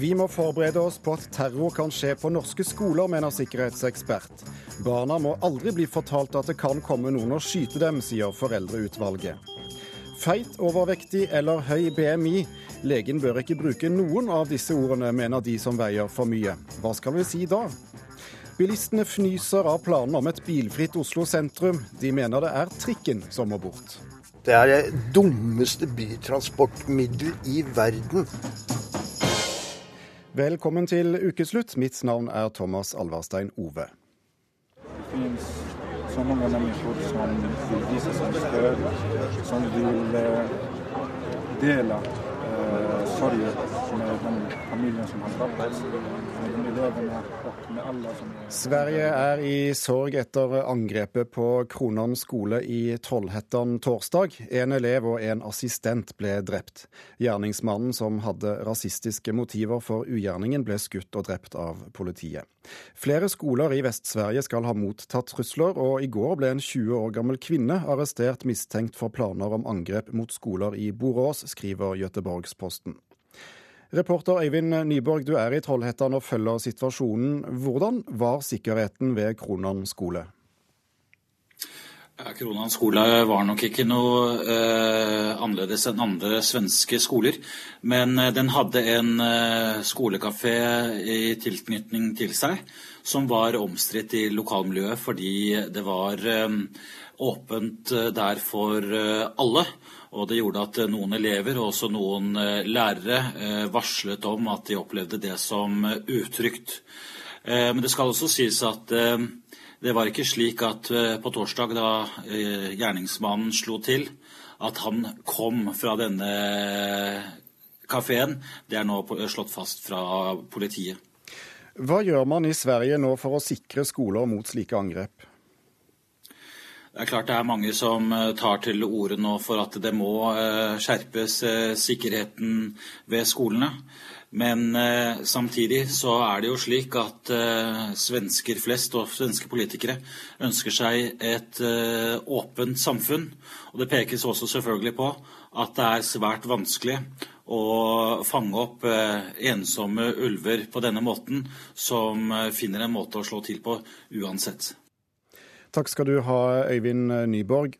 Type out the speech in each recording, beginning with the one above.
Vi må forberede oss på at terror kan skje på norske skoler, mener sikkerhetsekspert. Barna må aldri bli fortalt at det kan komme noen og skyte dem, sier foreldreutvalget. Feit, overvektig eller høy BMI. Legen bør ikke bruke noen av disse ordene, mener de som veier for mye. Hva skal vi si da? Bilistene fnyser av planene om et bilfritt Oslo sentrum. De mener det er trikken som må bort. Det er det dummeste bytransportmiddel i verden. Velkommen til ukeslutt. Mitt navn er Thomas Alvarstein Ove. Det finnes så mange mennesker som vil vise seg større, som vil eh, dele eh, sorgen er Sverige er i sorg etter angrepet på Kronan skole i Trollhättan torsdag. En elev og en assistent ble drept. Gjerningsmannen som hadde rasistiske motiver for ugjerningen, ble skutt og drept av politiet. Flere skoler i Vest-Sverige skal ha mottatt trusler, og i går ble en 20 år gammel kvinne arrestert mistenkt for planer om angrep mot skoler i Borås, skriver Göteborgsposten. Reporter Øyvind Nyborg, du er i Trollhättan og følger situasjonen. Hvordan var sikkerheten ved Kronan skole? Kronan skole var nok ikke noe eh, annerledes enn andre svenske skoler. Men eh, den hadde en eh, skolekafé i tilknytning til seg som var omstridt i lokalmiljøet fordi det var eh, åpent eh, der for eh, alle. Og det gjorde at noen elever og også noen eh, lærere eh, varslet om at de opplevde det som eh, utrygt. Eh, Men det skal også sies at eh, det var ikke slik at eh, på torsdag, da eh, gjerningsmannen slo til, at han kom fra denne kafeen. Det er nå slått fast fra politiet. Hva gjør man i Sverige nå for å sikre skoler mot slike angrep? Det er klart det er mange som eh, tar til orde nå for at det må eh, skjerpes eh, sikkerheten ved skolene. Men samtidig så er det jo slik at svensker flest og svenske politikere ønsker seg et åpent samfunn. Og det pekes også selvfølgelig på at det er svært vanskelig å fange opp ensomme ulver på denne måten, som finner en måte å slå til på uansett. Takk skal du ha, Øyvind Nyborg.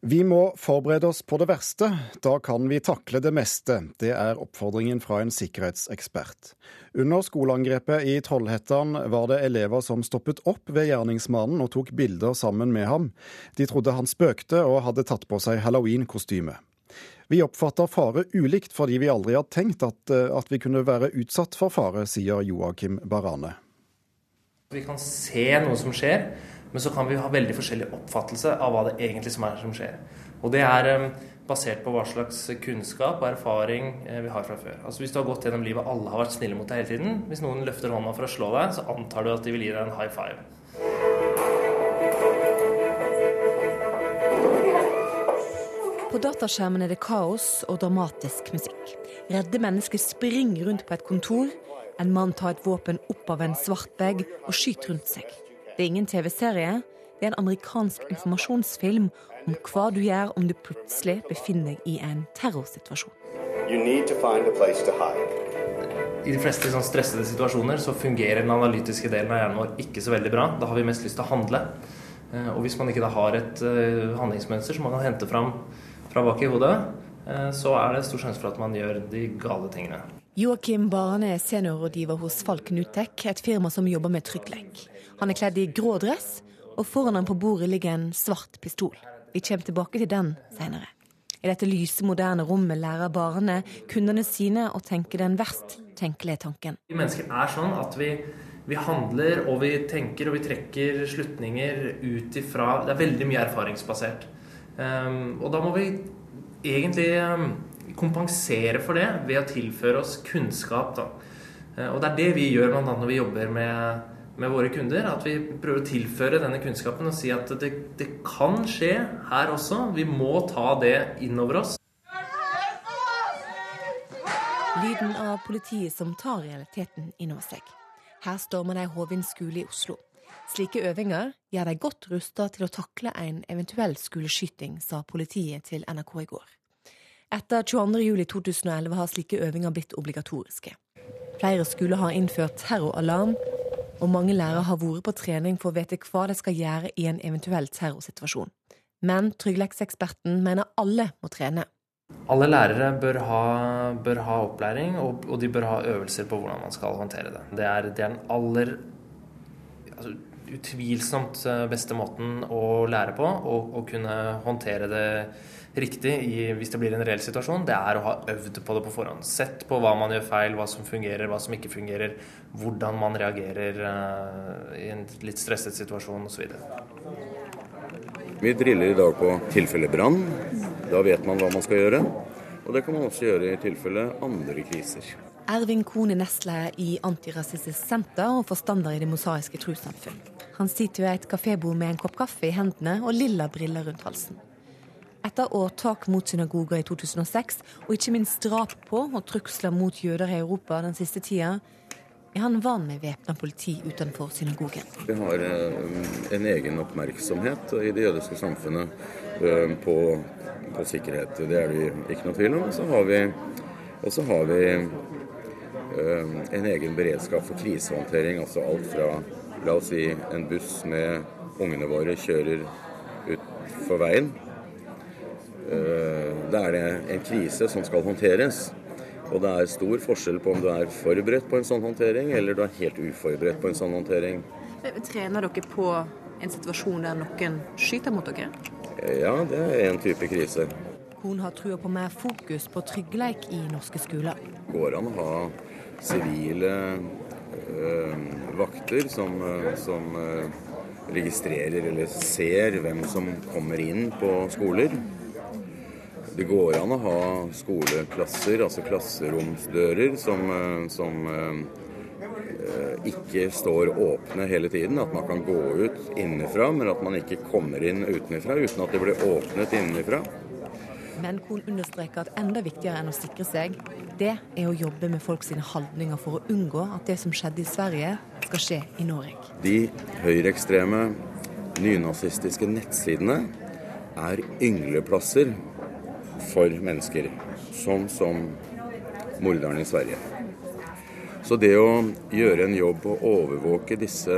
Vi må forberede oss på det verste. Da kan vi takle det meste. Det er oppfordringen fra en sikkerhetsekspert. Under skoleangrepet i Trollhättan var det elever som stoppet opp ved gjerningsmannen og tok bilder sammen med ham. De trodde han spøkte og hadde tatt på seg halloween-kostyme. Vi oppfatter fare ulikt fordi vi aldri har tenkt at, eh, at vi kunne være utsatt for fare, sier Joakim Barane. Vi kan se noe som skjer, men så kan vi ha veldig forskjellig oppfattelse av hva det egentlig som er som skjer. Og det er eh, basert på hva slags kunnskap og erfaring eh, vi har fra før. Altså Hvis du har gått gjennom livet alle har vært snille mot deg hele tiden, hvis noen løfter hånda for å slå deg, så antar du at de vil gi deg en high five. På dataskjermen er det kaos og dramatisk musikk. Redde mennesker springer rundt på et kontor. En mann tar et våpen opp av en svart bag og skyter rundt seg. Det er ingen TV-serie. Det er en amerikansk informasjonsfilm om hva du gjør om du plutselig befinner deg i en terrorsituasjon. You need to find a place to hide. I de fleste sånn stressede situasjoner så fungerer den analytiske delen av hjernen vår ikke så veldig bra. Da har vi mest lyst til å handle. Eh, Og hvis man ikke da har et eh, handlingsmønster som man kan hente fram fra bak i hodet, eh, så er det stor sjanse for at man gjør de gale tingene. Joakim Barne er seniorrådgiver hos Falk Nutek, et firma som jobber med tryggleik. Han er kledd i grå dress, og foran ham på bordet ligger en svart pistol. Vi kommer tilbake til den senere. I dette lyse, moderne rommet lærer Barne kundene sine å tenke den verst tenkelige tanken. Vi mennesker er sånn at vi, vi handler og vi tenker og vi trekker slutninger ut ifra Det er veldig mye erfaringsbasert. Um, og da må vi egentlig um, kompensere for det ved å tilføre oss kunnskap. Da. Uh, og det er det vi gjør bl.a. når vi jobber med, med våre kunder. At vi prøver å tilføre denne kunnskapen og si at det, det kan skje her også. Vi må ta det inn over oss. Lyden av politiet som tar realiteten innover seg. Her stormer de Hovin skole i Oslo. Slike øvinger gjør de godt rusta til å takle en eventuell skoleskyting, sa politiet til NRK i går. Etter 22.07.2011 har slike øvinger blitt obligatoriske. Flere skoler har innført terroralarm, og mange lærere har vært på trening for å vite hva de skal gjøre i en eventuell terrorsituasjon. Men trygghetseksperten mener alle må trene. Alle lærere bør ha, bør ha opplæring, og, og, de bør ha øvelser på hvordan man skal håndtere det. Det er, det er den aller altså, utvilsomt eh, beste måten å lære på, og og kunne håndtere det riktig i, hvis det blir en reell situasjon, det er å ha øvd på det på forhånd. Sett på hva man gjør feil, hva som fungerer, hva som ikke fungerer, hvordan man reagerer uh, i en litt stresset situasjon osv. Vi driller i dag på tilfelle brann. Da vet man hva man skal gjøre. Og det kan man også gjøre i tilfelle andre kriser. Ervin Kone Nesle i Antirasistisk Senter og forstander i Det mosaiske trossamfunn. Han sitter ved et kafébord med en kopp kaffe i hendene og lilla briller rundt halsen. Etter årtak mot synagoger i 2006, og ikke minst drap på og trusler mot jøder i Europa den siste tida, er han van med væpna politi utenfor synagogen. Vi har eh, en egen oppmerksomhet i det jødiske samfunnet eh, på, på sikkerhet. Det er det ikke noe tvil om. Og så har vi, har vi eh, en egen beredskap for krisehåndtering. Altså alt fra la oss si en buss med ungene våre kjører utfor veien Eh, da er det en krise som skal håndteres. Og det er stor forskjell på om du er forberedt på en sånn håndtering, eller du er helt uforberedt på en sånn håndtering. Trener dere på en situasjon der noen skyter mot dere? Eh, ja, det er en type krise. Hun har trua på mer fokus på trygghet i norske skoler. Går an å ha sivile vakter som, som øh, registrerer eller ser hvem som kommer inn på skoler. Det går an å ha skoleklasser, altså klasseromsdører, som, eh, som eh, ikke står åpne hele tiden. At man kan gå ut innenfra, men at man ikke kommer inn utenfra uten at det blir åpnet innenfra. Men Kohn understreker at enda viktigere enn å sikre seg, det er å jobbe med folk sine holdninger for å unngå at det som skjedde i Sverige, skal skje i Norge. De høyreekstreme, nynazistiske nettsidene er yngleplasser for mennesker, sånn som morderen i Sverige. Så det å gjøre en jobb og overvåke disse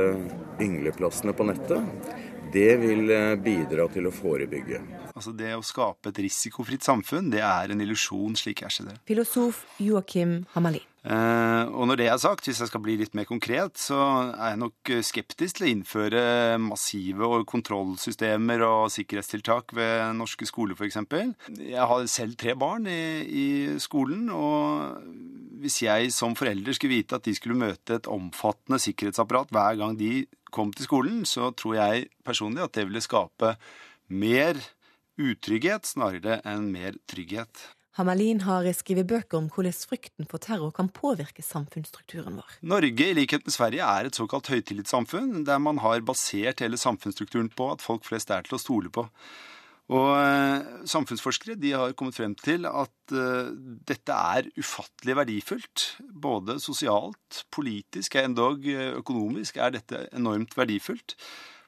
yngleplassene på nettet, det vil eh, bidra til å forebygge. Altså Det å skape et risikofritt samfunn, det er en illusjon, slik jeg ser det. Filosof Joakim Hamali. Uh, og når det er sagt, hvis jeg skal bli litt mer konkret, så er jeg nok skeptisk til å innføre massive kontrollsystemer og sikkerhetstiltak ved norske skoler f.eks. Jeg har selv tre barn i, i skolen, og hvis jeg som forelder skulle vite at de skulle møte et omfattende sikkerhetsapparat hver gang de kom til skolen, så tror jeg personlig at det ville skape mer utrygghet snarere enn mer trygghet. Hamelin har skrevet bøker om hvordan frykten for terror kan påvirke samfunnsstrukturen vår. Norge, i likhet med Sverige, er et såkalt høytillitssamfunn, der man har basert hele samfunnsstrukturen på at folk flest er til å stole på. Og eh, Samfunnsforskere de har kommet frem til at uh, dette er ufattelig verdifullt. Både sosialt, politisk, endog eh, økonomisk er dette enormt verdifullt.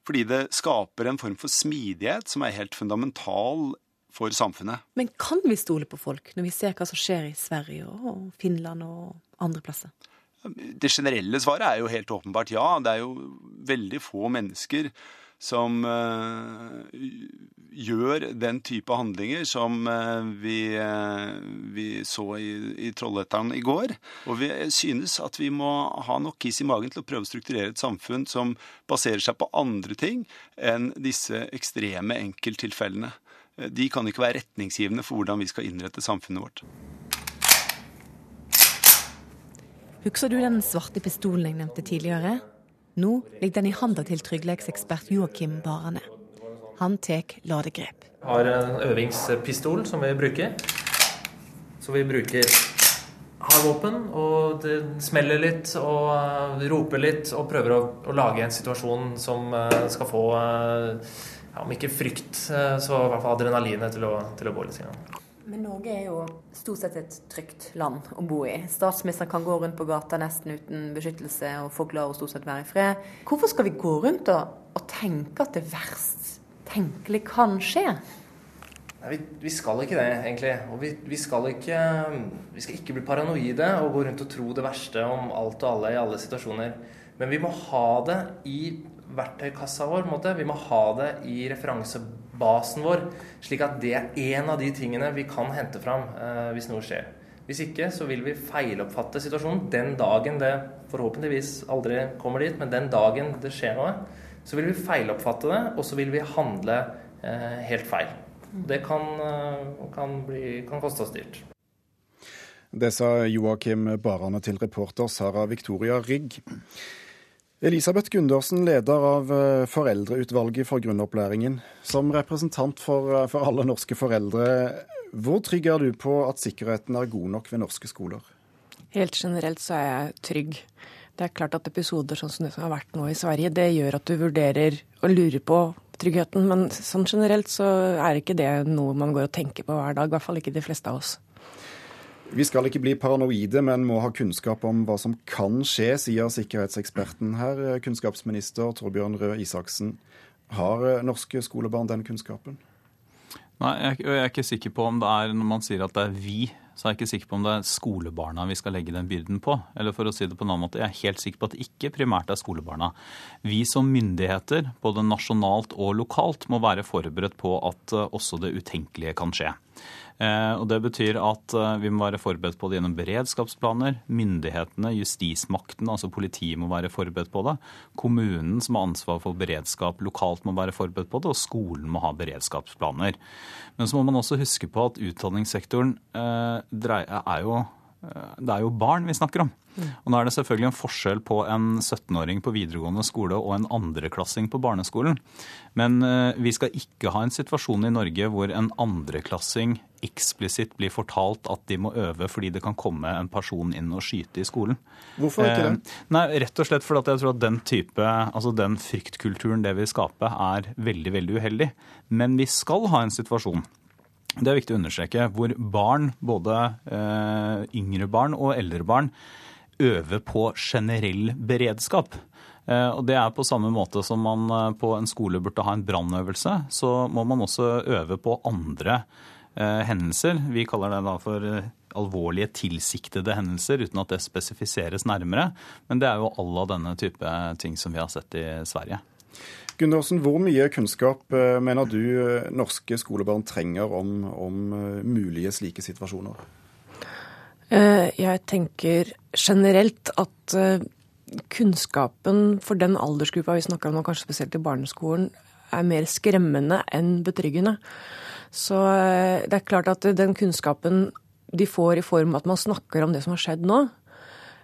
Fordi det skaper en form for smidighet som er helt fundamental for samfunnet. Men kan vi stole på folk, når vi ser hva som skjer i Sverige og Finland og andre plasser? Det generelle svaret er jo helt åpenbart ja. Det er jo veldig få mennesker som uh, gjør den type handlinger som uh, vi, uh, vi, så i, i Trollhättan i går. Og vi synes at vi må ha nok is i magen til å prøve å strukturere et samfunn som baserer seg på andre ting enn disse ekstreme enkelttilfellene. Eh, de kan ikke være retningsgivende for hvordan vi skal innrette samfunnet vårt. Husker du den svarte pistolen jeg nevnte tidligere? Nå ligger den i handa til trygghetsekspert Joakim Barane. Han tar ladegrep. Vi har en øvingspistol som vi bruker. Så vi bruker hardvåpen, og det smeller litt og uh, roper litt og prøver å, å, lage en situasjon som uh, skal få uh, ja, om ikke frykt, eh, så i hvert fall adrenalinet til å, til å gå litt. Siden. Men Norge er jo stort sett et trygt land å bo i. Statsministeren kan gå rundt på gata nesten uten beskyttelse, og folk lar henne stort sett være i fred. Hvorfor skal vi gå rundt og, og tenke at det verst tenkelig kan skje? Nei, vi, vi, skal ikke det, egentlig. Og vi, vi, skal ikke, vi skal ikke bli paranoide og gå rundt og tro det verste om alt og alle i alle situasjoner. Men vi må ha det i verktøykassa vår. Måte. Vi må ha det i referansebasen vår, slik at det er en av de tingene vi kan hente fram eh, hvis noe skjer. Hvis ikke så vil vi feiloppfatte situasjonen den dagen det forhåpentligvis aldri kommer dit, men den dagen det skjer noe, så vil vi feiloppfatte det, og så vil vi handle eh, helt feil. Det kan, eh, kan, bli, kan koste oss dyrt. Det sa Joakim Barane til reporter Sara Victoria Rygg. Elisabeth Gundersen, leder av eh, Foreldreutvalget for grunnopplæringen. Som representant for, eh, for, alle norske foreldre, hvor trygg er du på at sikkerheten er god nok ved norske skoler? Helt generelt så er jeg trygg. Det er klart at episoder sånn som det som har vært nå i Sverige, det gjør at du vurderer og lurer på tryggheten. Men sånn generelt så er ikke det noe man går og tenker på hver dag. I hvert fall ikke de fleste av oss. Vi skal ikke bli paranoide, men må ha kunnskap om hva som kan skje, sier sikkerhetseksperten her, kunnskapsminister Torbjørn Røe Isaksen. Har norske skolebarn den kunnskapen? Nei, jeg, er ikke sikker på om det er når man sier at det er vi så er jeg ikke sikker på om det er skolebarna vi skal legge den byrden på. Eller for å si det på en annen måte, jeg er helt sikker på at det ikke primært er skolebarna. Vi som myndigheter, både nasjonalt og lokalt, må være forberedt på at eh, også det utenkelige kan skje. Eh, og Det betyr at eh, vi må være forberedt på det gjennom beredskapsplaner. Myndighetene, justismakten, altså politiet må være forberedt på det. Kommunen som har ansvar for beredskap lokalt må være forberedt på det, og skolen må ha beredskapsplaner. Men så må man også huske på at utdanningssektoren eh, er jo det er jo barn vi snakker om. Og nå er det selvfølgelig en forskjell på en 17-åring på videregående skole og en andreklassing på barneskolen. Men eh, vi skal ikke ha en situasjon i Norge hvor en andreklassing eksplisitt blir fortalt at de må øve fordi det kan komme en person inn og skyte i skolen. Hvorfor ikke det? Eh, nei, Rett og slett fordi jeg tror at den type, altså den fryktkulturen det vil skape, er veldig, veldig uheldig. Men vi skal ha en situasjon det er viktig å understreke, hvor barn, både eh, yngre barn og eldre barn, øver på generell beredskap. Eh, og Det er på samme måte som man eh, på en skole burde ha en brannøvelse, så må man også øve på andre eh, hendelser. Vi kaller det da for alvorlige tilsiktede hendelser, uten at det spesifiseres nærmere. Men det er jo alle av denne type ting som vi har sett i Sverige. Gundersen, hvor mye kunnskap mener du norske skolebarn trenger om, om mulige slike situasjoner? Eh, jeg tenker generelt at eh, kunnskapen for den aldersgruppa vi snakker om nå, kanskje spesielt i barneskolen, er mer skremmende enn betryggende. Så eh, det er klart at den kunnskapen de får i form av at man snakker om det som har skjedd nå,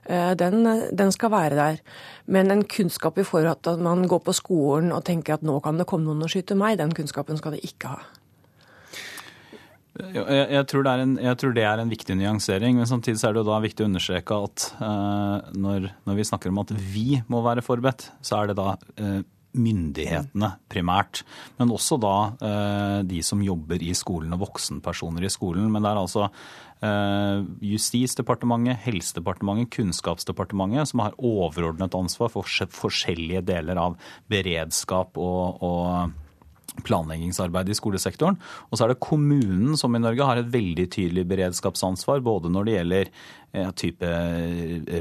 den, den, skal være der. Men en kunnskap i forhold til at man går på skolen og tenker at nå kan det komme noen og skyte meg, den kunnskapen skal de ikke ha. Jeg, jeg, tror en, jeg, tror det er en viktig nyansering, men samtidig er det jo da viktig å understreke at uh, når, når, vi snakker om at vi må være forberedt, så er det da uh, myndighetene primært. Men også da uh, de som jobber i skolen og voksenpersoner i skolen. Men det er altså Justisdepartementet, Helsedepartementet, Kunnskapsdepartementet som har overordnet ansvar for forskjellige deler av beredskap og, og planleggingsarbeid i skolesektoren. Og så er det kommunen som i Norge har et veldig tydelig beredskapsansvar, både når det gjelder eh, type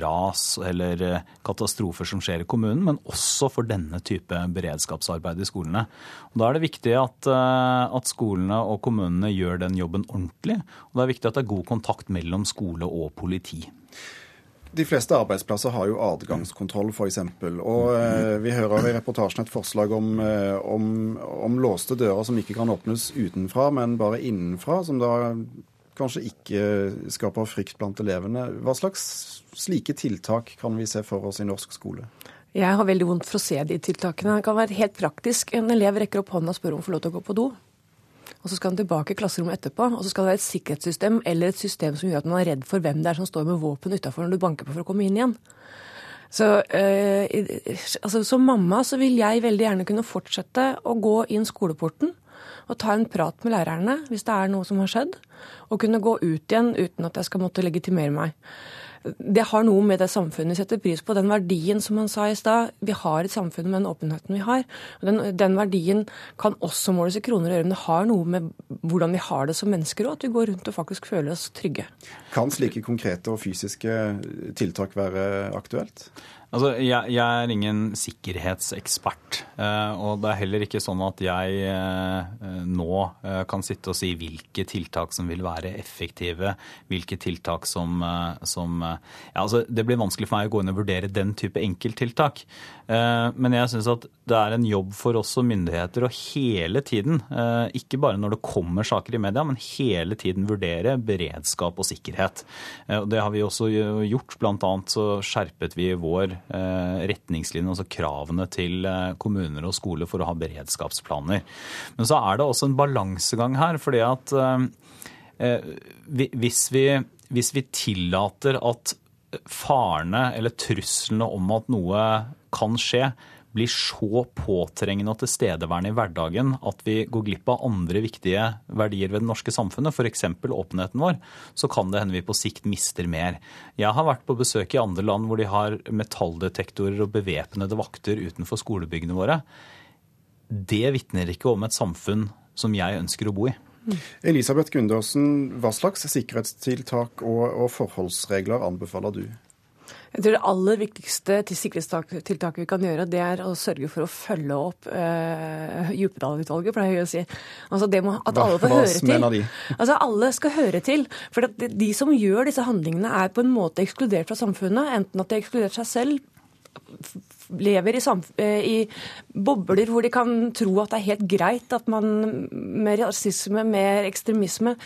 ras eller eh, katastrofer som skjer i kommunen, men også for denne type beredskapsarbeid i skolene. Og Da er det viktig at, eh, at skolene og kommunene gjør den jobben ordentlig. Og det er viktig at det er god kontakt mellom skole og politi. De fleste arbeidsplasser har jo adgangskontroll, f.eks. Og eh, vi hører i reportasjen et forslag om, eh, om, om, låste dører som ikke kan åpnes utenfra, men bare innenfra. Som da kanskje ikke skaper frykt blant elevene. Hva slags slike tiltak kan vi se for oss i norsk skole? Jeg har veldig vondt for å se de tiltakene. Det kan være helt praktisk. En elev rekker opp hånda og spør om å få lov til å gå på do og så skal han tilbake i klasserommet etterpå. Og så skal det være et sikkerhetssystem eller et system som gjør at man er redd for hvem det er som står med våpen utafor når du banker på for å komme inn igjen. Så eh, altså, Som mamma så vil jeg veldig gjerne kunne fortsette å gå inn skoleporten og ta en prat med lærerne hvis det er noe som har skjedd, og kunne gå ut igjen uten at jeg skal måtte legitimere meg. Det har noe med det samfunnet vi setter pris på. Den verdien som han sa i stad. Vi har et samfunn med den åpenheten vi har. Den, den, verdien kan også måles i kroner og øre, men det har noe med hvordan vi har det som mennesker òg, at vi går rundt og faktisk føler oss trygge. Kan slike konkrete og fysiske tiltak være aktuelt? Altså, jeg, jeg, er ingen sikkerhetsekspert. Eh, og det er heller ikke sånn at jeg eh, nå eh, kan sitte og si hvilke tiltak som vil være effektive, hvilke tiltak som, som ja, altså, Det blir vanskelig for meg å gå inn og vurdere den type enkelttiltak. Men jeg syns at det er en jobb for oss som myndigheter å hele tiden, ikke bare når det kommer saker i media, men hele tiden vurdere beredskap og sikkerhet. Det har vi også gjort. Blant annet så skjerpet vi vår retningslinjene, altså kravene til eh, kommuner og skoler for å ha beredskapsplaner. Men så er det også en balansegang her. fordi at eh, hvis vi, hvis vi tillater at farene eller truslene om at noe kan skje, blir så påtrengende og tilstedeværende i hverdagen at vi går glipp av andre viktige verdier ved det norske samfunnet, f.eks. åpenheten vår, så kan det hende vi på sikt mister mer. Jeg har vært på besøk i andre land hvor de har metalldetektorer og bevæpnede vakter utenfor skolebyggene våre. Det vitner ikke om et samfunn som jeg ønsker å bo i. Elisabeth Gundersen, hva slags sikkerhetstiltak og, og forholdsregler anbefaler du? Jeg tror Det aller viktigste sikkerhetstiltaket vi kan gjøre, det er å sørge for å følge opp uh, Djupedal-utvalget, pleier jeg å si. Altså det må, at alle får høre til. Altså Alle skal høre til. For de som gjør disse handlingene, er på en måte ekskludert fra samfunnet. Enten at de har ekskludert seg selv lever i, eh, i, bobler hvor de kan tro at det er helt greit at man med rasisme, med ekstremisme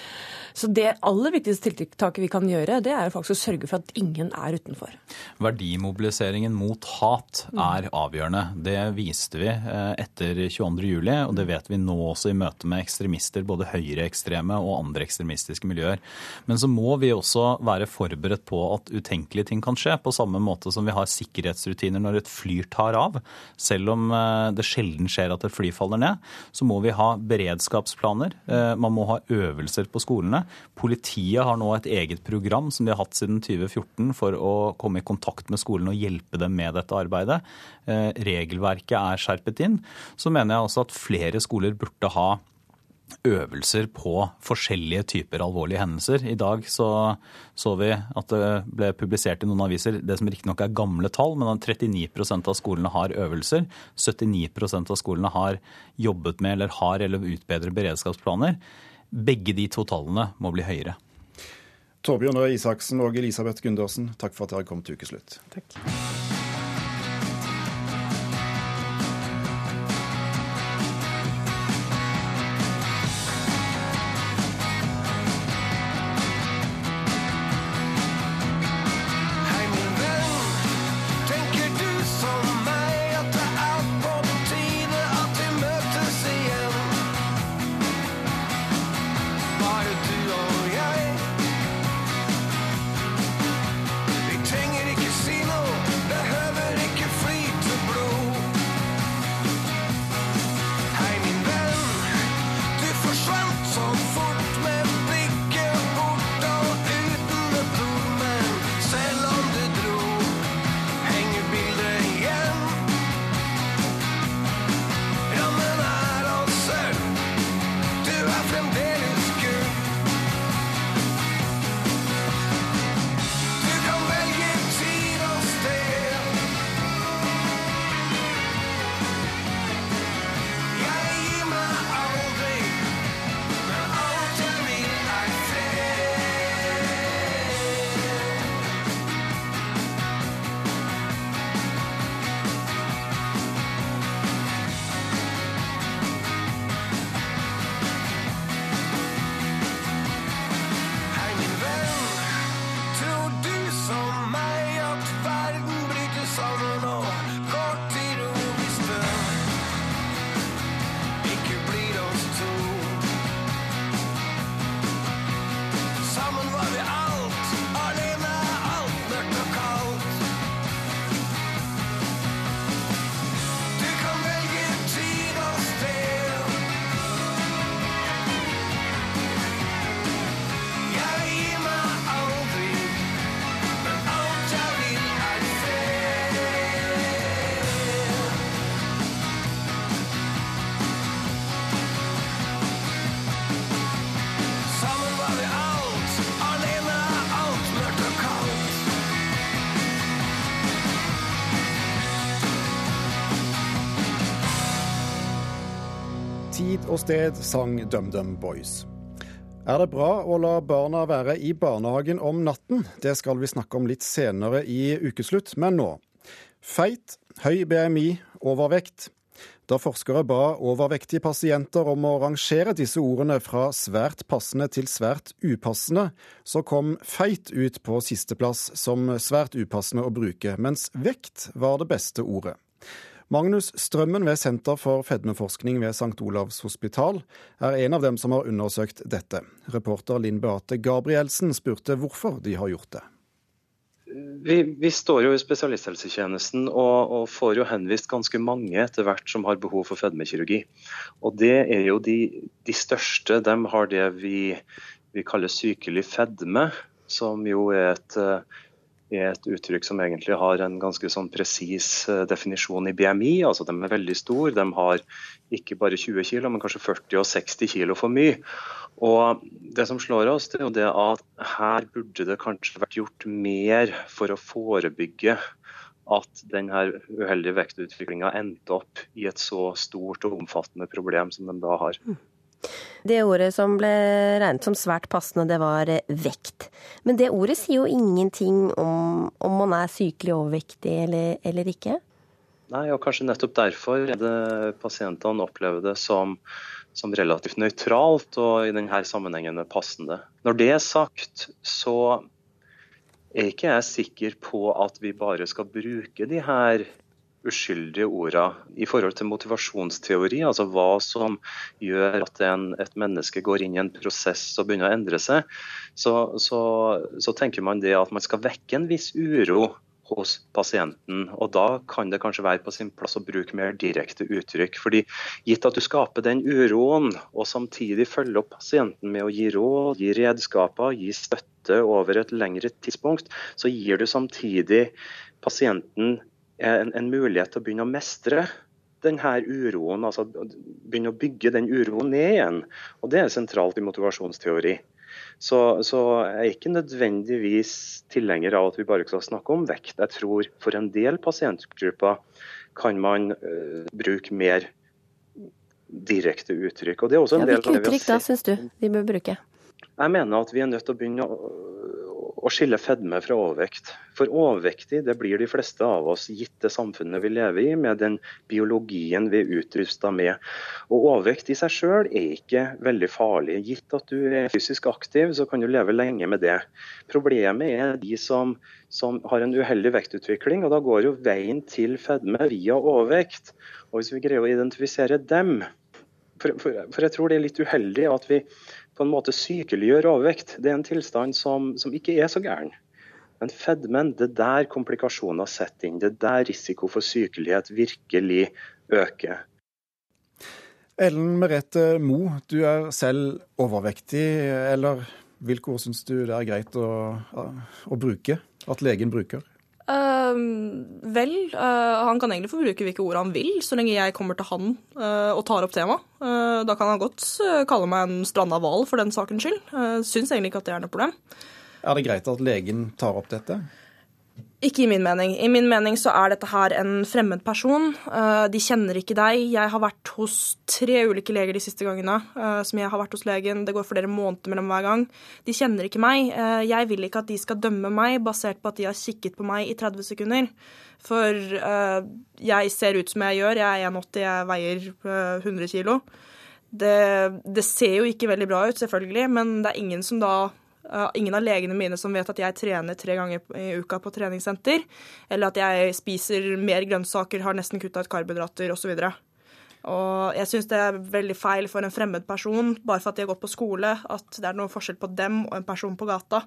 så det aller viktigste tiltaket vi kan gjøre, det er faktisk å sørge for at ingen er utenfor. Verdimobiliseringen mot hat er avgjørende. Det viste vi eh, etter 22.07, og det vet vi nå også i møte med ekstremister, både høyreekstreme og andre ekstremistiske miljøer. Men så må vi også være forberedt på at utenkelige ting kan skje, på samme måte som vi har sikkerhetsrutiner når et fly tar av. Selv om eh, det sjelden skjer at et fly faller ned, så må vi ha beredskapsplaner. Eh, man må ha øvelser på skolene. Politiet har nå et eget program som de har hatt siden 2014 for å komme i kontakt med skolen og hjelpe dem med dette arbeidet. Eh, regelverket er skjerpet inn. Så mener jeg også at flere skoler burde ha øvelser på forskjellige typer alvorlige hendelser. I dag så, så vi at det ble publisert i noen aviser det som riktignok er gamle tall, men at 39% av skolene har øvelser. 79% av skolene har jobbet med eller har eller utbedret beredskapsplaner. Begge de to tallene må bli høyere. Torbjørn Røe Isaksen og Elisabeth Gundersen, takk for at dere kom til ukeslutt. Takk. Tid og sted sang DumDum Boys. Er det bra å la barna være i barnehagen om natten? Det skal vi snakke om litt senere i ukeslutt, men nå. Feit, høy BMI, overvekt. Da forskere ba overvektige pasienter om å rangere disse ordene fra svært passende til svært upassende, så kom feit ut på sisteplass som svært upassende å bruke, mens vekt var det beste ordet. Magnus Strømmen ved Senter for fedmeforskning ved St. Olavs hospital er en av dem som har undersøkt dette. Reporter Linn Beate Gabrielsen spurte hvorfor de har gjort det. Vi, vi, står jo i spesialisthelsetjenesten og, og, får jo henvist ganske mange etter hvert som har behov for fedmekirurgi. Og det er jo de, de største. De har det vi, vi kaller sykelig fedme, som jo er et er et uttrykk som egentlig har en ganske sånn presis eh, definisjon i BMI. altså De er veldig store. De har ikke bare 20 kg, men kanskje 40 og 60 kg for mye. Og Det som slår oss, det er jo det at her burde det kanskje vært gjort mer for å forebygge at denne uheldige vektutviklinga endte opp i et så stort og omfattende problem som de da har. Mm. Det ordet som ble regnet som svært passende, det var eh, vekt. Men det ordet sier jo ingenting om om man er sykelig overvektig eller, eller ikke? Nei, og kanskje nettopp derfor er det pasientene opplever det som, som relativt nøytralt og i denne sammenhengen passende. Når det er sagt, så er ikke jeg sikker på at vi bare skal bruke de her uskyldige orda i forhold til motivasjonsteori, altså hva som gjør at en, et menneske går inn i en prosess og begynner å endre seg, så, så, så tenker man det at man skal vekke en viss uro hos pasienten. og Da kan det kanskje være på sin plass å bruke mer direkte uttrykk. fordi Gitt at du skaper den uroen, og samtidig følger opp pasienten med å gi råd, gi redskaper, gi støtte over et lengre tidspunkt, så gir du samtidig pasienten en, en mulighet til å begynne å mestre denne uroen, altså begynne å bygge den uroen ned igjen. Og Det er sentralt i motivasjonsteori. Så, så jeg er ikke nødvendigvis tilhenger av at vi bare skal snakke om vekt. Jeg tror for en del pasientgrupper kan man uh, bruke mer direkte uttrykk. Og det er også en ja, Hvilke uttrykk da syns du vi bør bruke? Jeg mener at vi er nødt til å begynne å å skille fedme fra overvekt. For overvektig det blir de fleste av oss gitt det samfunnet vi lever i, med den biologien vi er utrusta med. Og Overvekt i seg sjøl er ikke veldig farlig. Gitt at du er fysisk aktiv, så kan du leve lenge med det. Problemet er de som, som har en uheldig vektutvikling, og da går jo veien til fedme via overvekt. Og Hvis vi greier å identifisere dem, for, for, for jeg tror det er litt uheldig at vi på en måte sykeliggjør overvekt. Det er en tilstand som, som ikke er så gæren. Men fedmen, det er der komplikasjoner setter inn. Det er der risiko for sykelighet virkelig øker. Ellen Merete Mo, du er selv overvektig. Eller hvilke ord syns du det er greit å, å bruke? At legen bruker? Uh, vel, uh, han kan egentlig få bruke hvilke ord han vil, så lenge jeg kommer til han uh, og tar opp temaet. da kan han godt kalle meg en stranda hval for den sakens skyld. Uh, syns egentlig ikke at det er noe problem. Er det greit at legen tar opp dette? Ikke i min mening. I min mening så er dette her en fremmed person. Eh, de kjenner ikke deg. Jeg har vært hos tre ulike leger de siste gangene eh, som jeg har vært hos legen. Det går flere måneder mellom hver gang. De kjenner ikke meg. Eh, jeg vil ikke at de skal dømme meg basert på at de har kikket på meg i 30 sekunder. For jeg ser ut som jeg gjør. Jeg er 1,80, jeg veier 100 kg. Det, det ser jo ikke veldig bra ut, selvfølgelig, men det er ingen som da ingen av legene mine som vet at jeg trener tre ganger i uka på treningssenter, eller at jeg spiser mer grønnsaker, har nesten kutta ut karbohydrater osv. Og jeg syns det er veldig feil for en fremmed person, bare for at de har gått på skole, at det er noe forskjell på dem og en person på gata.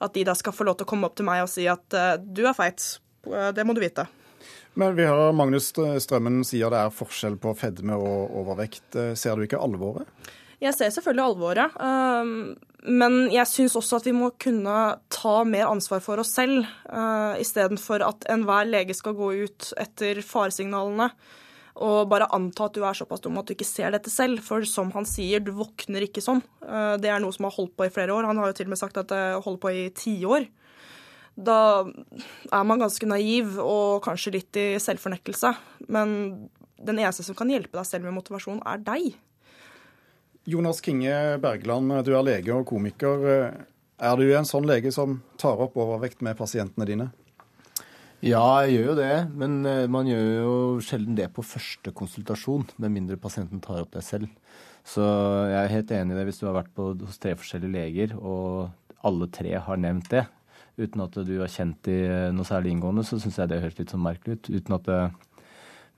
At de da skal få lov til å komme opp til meg og si at uh, du er feit. Uh, det må du vite. Men vi hører Magnus Strømmen sier det er forskjell på fedme og overvekt. Eh, ser du ikke alvoret? Jeg ser selvfølgelig alvoret. Men jeg syns også at vi må kunne ta mer ansvar for oss selv, uh, istedenfor at enhver lege skal gå ut etter faresignalene og bare anta at du er såpass dum at du ikke ser dette selv. For som han sier, du våkner ikke sånn. Uh, det er noe som har holdt på i flere år. Han har jo til og med sagt at det holder på i tiår. Da er man ganske naiv og kanskje litt i selvfornektelse. Men den eneste som kan hjelpe deg selv med motivasjon, er deg. Jonas Kinge Bergland, du er lege og komiker. Er du en sånn lege som tar opp overvekt med pasientene dine? Ja, jeg gjør jo det. Men eh, man gjør jo sjelden det på første konsultasjon, med mindre pasienten tar opp det selv. Så jeg er helt enig i det hvis du har vært på, hos tre forskjellige leger, og alle tre har nevnt det, uten at du har kjent de noe særlig inngående, så syns jeg det høres litt sånn merkelig ut. Uten at det,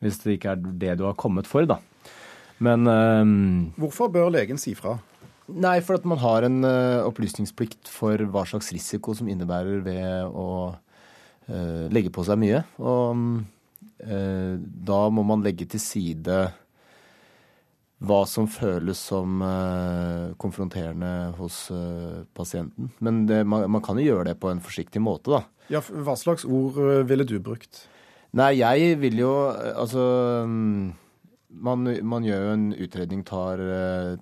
Hvis det ikke er det du har kommet for, da. Men um, Hvorfor bør legen si fra? Nei, for at man har en uh, opplysningsplikt for hva slags risiko som innebærer ved å uh, legge på seg mye. Og uh, da må man legge til side hva som føles som uh, konfronterende hos uh, pasienten. Men det, man, man, kan jo gjøre det på en forsiktig måte, da. Ja, Hva slags ord ville du brukt? Nei, jeg vil jo Altså um, man, man, gjør jo en utredning, tar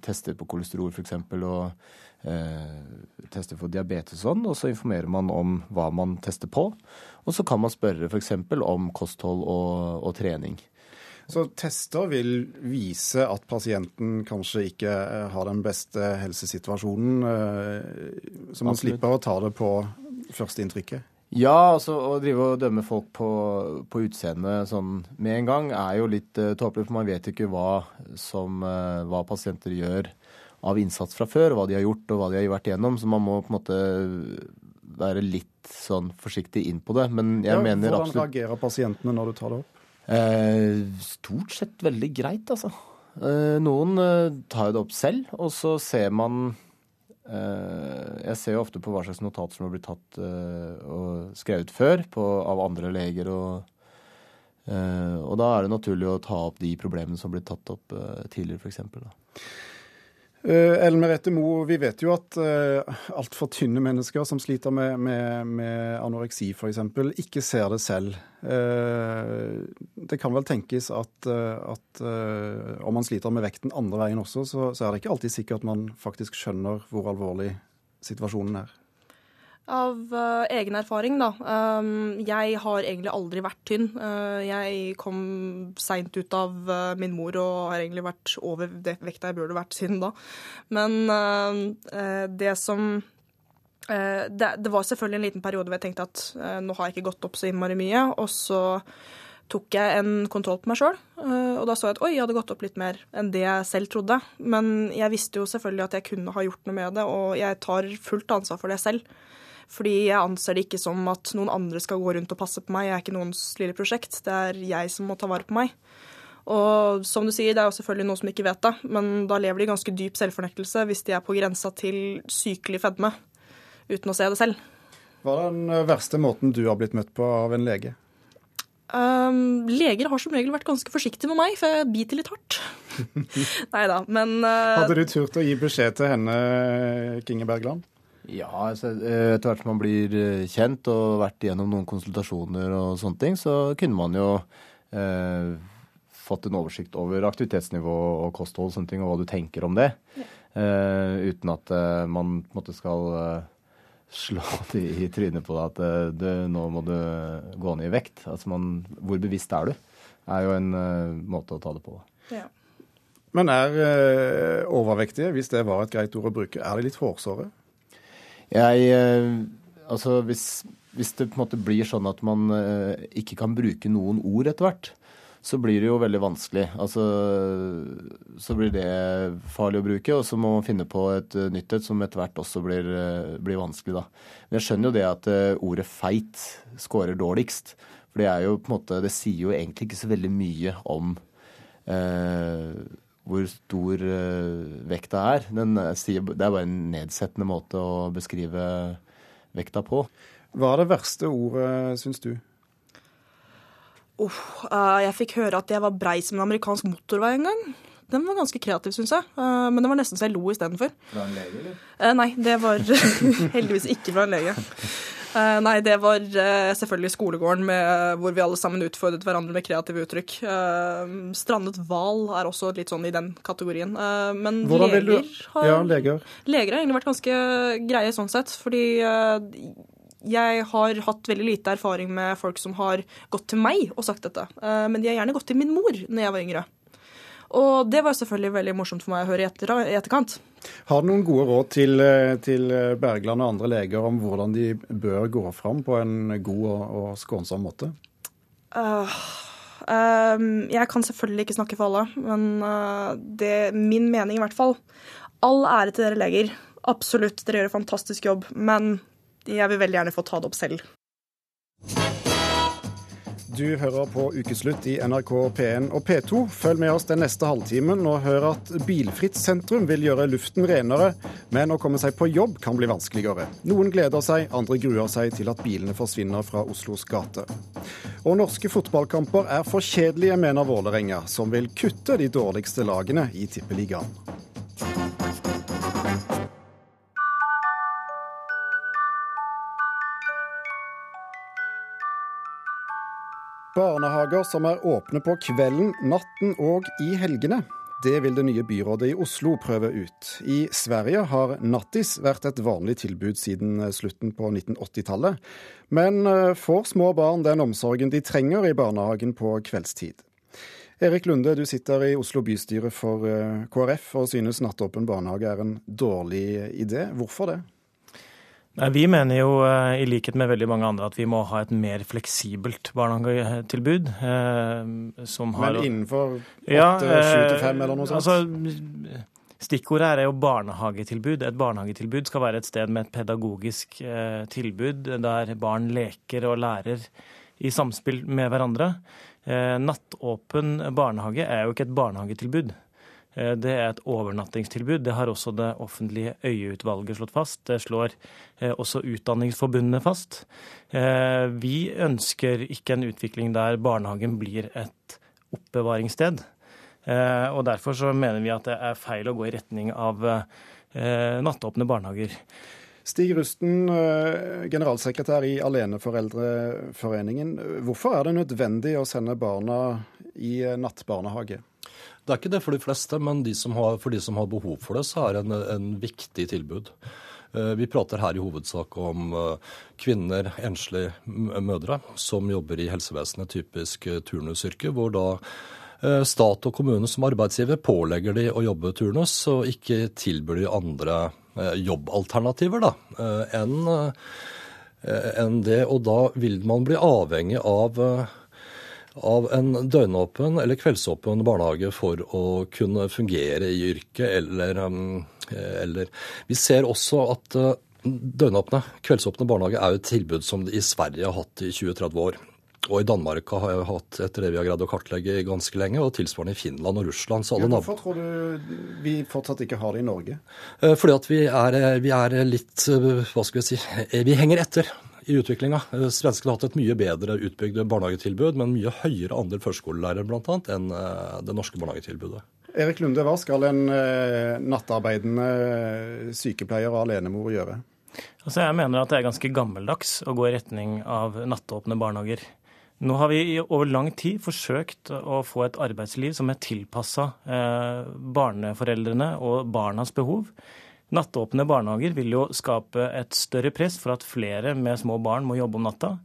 tester på kolesterol f.eks. og tester for diabetes og sånn, og så informerer man om hva man tester på. Og så kan man spørre f.eks. om kosthold og, og trening. Så tester vil vise at pasienten kanskje ikke eh, har den beste helsesituasjonen, uh, så man Absolutt. slipper å ta det på førsteinntrykket? Ja, altså å drive og dømme folk på, på utseendet sånn med en gang er jo litt uh, tåpelig, for man vet ikke hva, som, uh, hva pasienter gjør av innsats fra før, hva de har gjort og hva de har vært igjennom. Så man må på en måte være litt sånn forsiktig inn på det. Men jeg ja, mener hvordan absolutt Hvordan reagerer pasientene når du tar det opp? Uh, stort sett veldig greit, altså. Noen tar det opp selv, og så ser man Jeg ser jo ofte på hva slags notat som har blitt tatt og skrevet før på, av andre leger. Og, og da er det naturlig å ta opp de problemene som har blitt tatt opp tidligere, f.eks. Uh, Ellen Merete Moe, vi vet jo at uh, altfor tynne mennesker som sliter med, med, med anoreksi f.eks., ikke ser det selv. Uh, det kan vel tenkes at, at om man sliter med vekten andre veien også, så, så, er det ikke alltid sikkert man faktisk skjønner hvor alvorlig situasjonen er. Av uh, egen erfaring, da. Um, jeg har egentlig aldri vært tynn. Uh, jeg kom seint ut av uh, min mor og har egentlig vært over det vekta jeg burde vært siden da. Men det som det, det, var selvfølgelig en liten periode hvor jeg tenkte at nå har jeg ikke gått opp så innmari mye. Og så tok jeg en kontroll på meg sjøl, og da så jeg at oi, jeg hadde gått opp litt mer enn det jeg selv trodde. Men jeg visste jo selvfølgelig at jeg kunne ha gjort noe med det, og jeg tar fullt ansvar for det selv. Fordi jeg anser det ikke som at noen andre skal gå rundt og passe på meg. Jeg er ikke noens lille prosjekt. Det er jeg som må ta vare på meg. Og som du sier, det er jo selvfølgelig noen som ikke vet det, men da lever de i ganske dyp selvfornektelse hvis de er på grensa til sykelig fedme uten å se det selv. Hva er den verste måten du har blitt møtt på av en lege? Um, leger har som regel vært ganske forsiktige med meg, for jeg biter litt hardt. Nei da, men uh... Hadde du turt å gi beskjed til henne, Kinge Bergland? Ja, altså, eh, etter hvert som man blir eh, kjent og vært gjennom noen konsultasjoner og sånne ting, så kunne man jo eh, fått en oversikt over aktivitetsnivå og kosthold og sånne ting, og hva du tenker om det. Ja. Eh, uten at eh, man på en måte skal eh, slå det i trynet på deg at du, nå må du gå ned i vekt. Altså man, hvor bevisst er du? er jo en måte å ta det på. Ja. Men er overvektige, hvis det var et greit ord å bruke, er de litt hårsåre? Jeg eh, Altså, hvis, hvis, det på en måte blir sånn at man eh, ikke kan bruke noen ord etter hvert, så blir det jo veldig vanskelig. Altså, så blir det farlig å bruke, og så må man finne på et uh, nytt et som etter hvert også blir, blir, vanskelig, da. Men jeg skjønner jo det at ordet feit scorer dårligst. For det er jo på en måte Det sier jo egentlig ikke så veldig mye om hvor stor uh, vekta er. Den, uh, det er bare en nedsettende måte å beskrive vekta på. Hva er det verste ordet, syns du? Oh, uh, jeg fikk høre at jeg var brei som en amerikansk motorvei en gang. Den var ganske kreativ, syns jeg. men det var nesten så jeg lo istedenfor. Fra en lege, eller? nei, det var heldigvis ikke fra en lege. Uh, nei, det var uh, selvfølgelig skolegården med, hvor vi alle sammen utfordret hverandre med kreative uttrykk. Uh, strandet hval er også litt sånn i den kategorien. men Hvordan leger, har, ja, leger leger har egentlig vært ganske greie sånn sett. Fordi jeg har hatt veldig lite erfaring med folk som har gått til meg og sagt dette. men de har gjerne gått til min mor når jeg var yngre. Og det var selvfølgelig veldig morsomt for meg å høre i, etter, etterkant. Har du noen gode råd til, til, Bergland og andre leger om hvordan de bør gå fram på en god og, og skånsom måte? Uh, uh, jeg kan selvfølgelig ikke snakke for alle, men uh, det er min mening i hvert fall. All ære til dere leger. Absolutt, dere gjør en fantastisk jobb, men jeg vil veldig gjerne få ta det opp selv. Du hører på Ukeslutt i NRK P1 og P2. Følg med oss den neste halvtimen og hør at Bilfritt sentrum vil gjøre luften renere, men å komme seg på jobb kan bli vanskeligere. Noen gleder seg, andre gruer seg til at bilene forsvinner fra Oslos gater. Og norske fotballkamper er for kjedelige, mener Vålerenga, som vil kutte de dårligste lagene i Tippeligaen. Barnehager som er åpne på kvelden, natten og i helgene. Det vil det nye byrådet i Oslo prøve ut. I Sverige har nattis vært et vanlig tilbud siden slutten på 1980-tallet. Men eh, får små barn den omsorgen de trenger i barnehagen på kveldstid? Erik Lunde, du sitter i Oslo bystyre for eh, KrF og synes nattåpen barnehage er en dårlig idé. Hvorfor det? Vi mener jo eh, i likhet med veldig mange andre at vi må ha et mer fleksibelt barnehagetilbud. Eh, som har Men innenfor åtte, sju til fem eller noe sånt? Altså, Stikkordet her er jo barnehagetilbud. Et barnehagetilbud skal være et sted med et pedagogisk eh, tilbud der barn leker og lærer i samspill med hverandre. Nattåpen barnehage er jo ikke et barnehagetilbud. Eh, det er et overnattingstilbud. Det har også det offentlige øyeutvalget slått fast. Det slår eh, også Utdanningsforbundet fast. Eh, vi ønsker ikke en utvikling der barnehagen blir et oppbevaringssted. Og Derfor så mener vi at det er feil å gå i retning av nattåpne barnehager. Stig Rusten, generalsekretær i Aleneforeldreforeningen. Hvorfor er det nødvendig å sende barna i nattbarnehage? Det er ikke det for de fleste, men de har, for de som har behov for det, så er det en, en viktig tilbud. Eh, vi prater her i hovedsak om eh, kvinner, enslige mødre, som jobber i helsevesenet, typisk eh, turnusyrke, hvor da stat og kommune som arbeidsgiver pålegger de å jobbe turnus, og ikke tilbyr de andre jobbalternativer da, enn en det. Og da vil man bli avhengig av av en døgnåpen eller kveldsåpen barnehage for å kunne fungere i yrket, eller, um, eller Vi ser også at uh, døgnåpne, kveldsåpne barnehage er jo et tilbud som de i Sverige har hatt i 20-30 år. Og i Danmark har jeg hatt etter det vi har greid å kartlegge ganske lenge, og tilsvarende i Finland og Russland. Ja, hvorfor tror du vi fortsatt ikke har det i Norge? Uh, fordi at vi er, vi er litt, hva skal vi si, vi henger etter i utviklinga. Eh, svenskene har hatt et mye bedre utbygd barnehagetilbud, men mye høyere andel førskolelærere bl.a. enn eh, det norske barnehagetilbudet. Erik Lunde, hva skal en eh, nattarbeidende sykepleier og alenemor gjøre? Altså jeg mener at det er ganske gammeldags å gå i retning av nattåpne barnehager. Nå har vi i over lang tid forsøkt å få et arbeidsliv som er tilpassa barneforeldrene og barnas behov. Nattåpne barnehager vil jo skape et større press for at flere med små barn må jobbe om natta.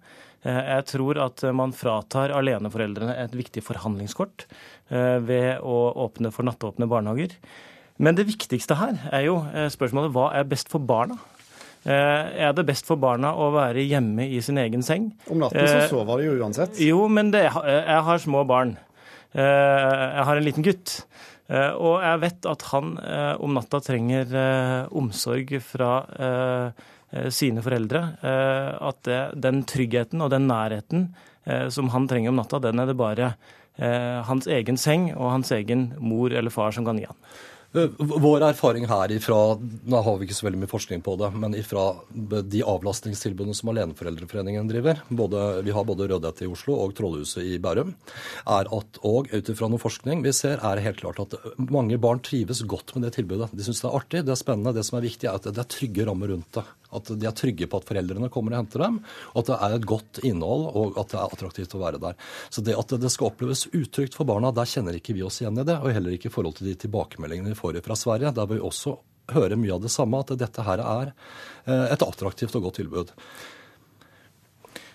Eh, jeg tror at man fratar aleneforeldrene et viktig forhandlingskort eh, ved å åpne for nattåpne barnehager. Men det viktigste her er jo eh, spørsmålet hva er best for barna? Er det best for barna å være hjemme i sin egen seng? Om natten så sover de jo uansett. Jo, men det, jeg har små barn. Jeg har en liten gutt. Eh, og jeg vet at han eh, om natta trenger eh, omsorg fra sine foreldre. At det, den tryggheten og den nærheten som han trenger om natta, den er det bare hans egen seng og hans egen mor eller far som kan gi han. Eh, vår erfaring her ifra nå har vi ikke så veldig mye forskning på det, men ifra de avlastningstilbudene som Aleneforeldreforeningen driver, både, vi har både Rødhette i Oslo og Trollhuset i Bærum, er at, og ut ifra noe forskning vi ser, er helt klart at mange barn trives godt med det tilbudet. De syns det er artig, det er spennende. Det som er viktig, er at det er trygge rammer rundt det. At de er trygge på at foreldrene kommer og henter dem, og at det er et godt innhold og at det er attraktivt å være der. Så det at det skal oppleves utrygt for barna, der kjenner ikke vi oss igjen i det. Og heller ikke i forhold til de tilbakemeldingene vi får fra Sverige, der vi også hører mye av det samme, at dette her er eh, et attraktivt og godt tilbud.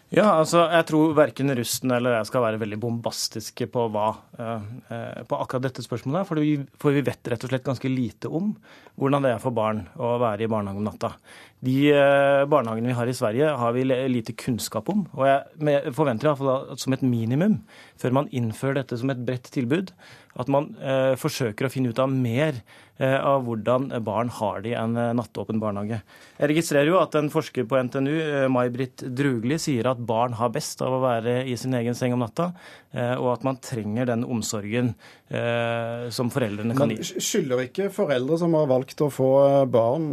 Ja, altså jeg tror verken Rusten eller jeg skal være veldig bombastiske på, hva, eh, på akkurat dette spørsmålet. For vi, for vi vet rett og slett ganske lite om hvordan det er for barn å være i barnehage om natta. De eh, barnehagene vi har i Sverige, har vi lite kunnskap om. Og jeg forventer iallfall som et minimum, før man innfører dette som et bredt tilbud, at man eh, forsøker å finne ut av mer eh, av hvordan barn har det i en eh, nattåpen barnehage. Jeg registrerer jo at en forsker på NTNU, eh, May-Britt Drugli, sier at barn har best av å være i sin egen seng om natta, og at man trenger den omsorgen som foreldrene kan gi. Men skylder ikke foreldre som har valgt å få barn,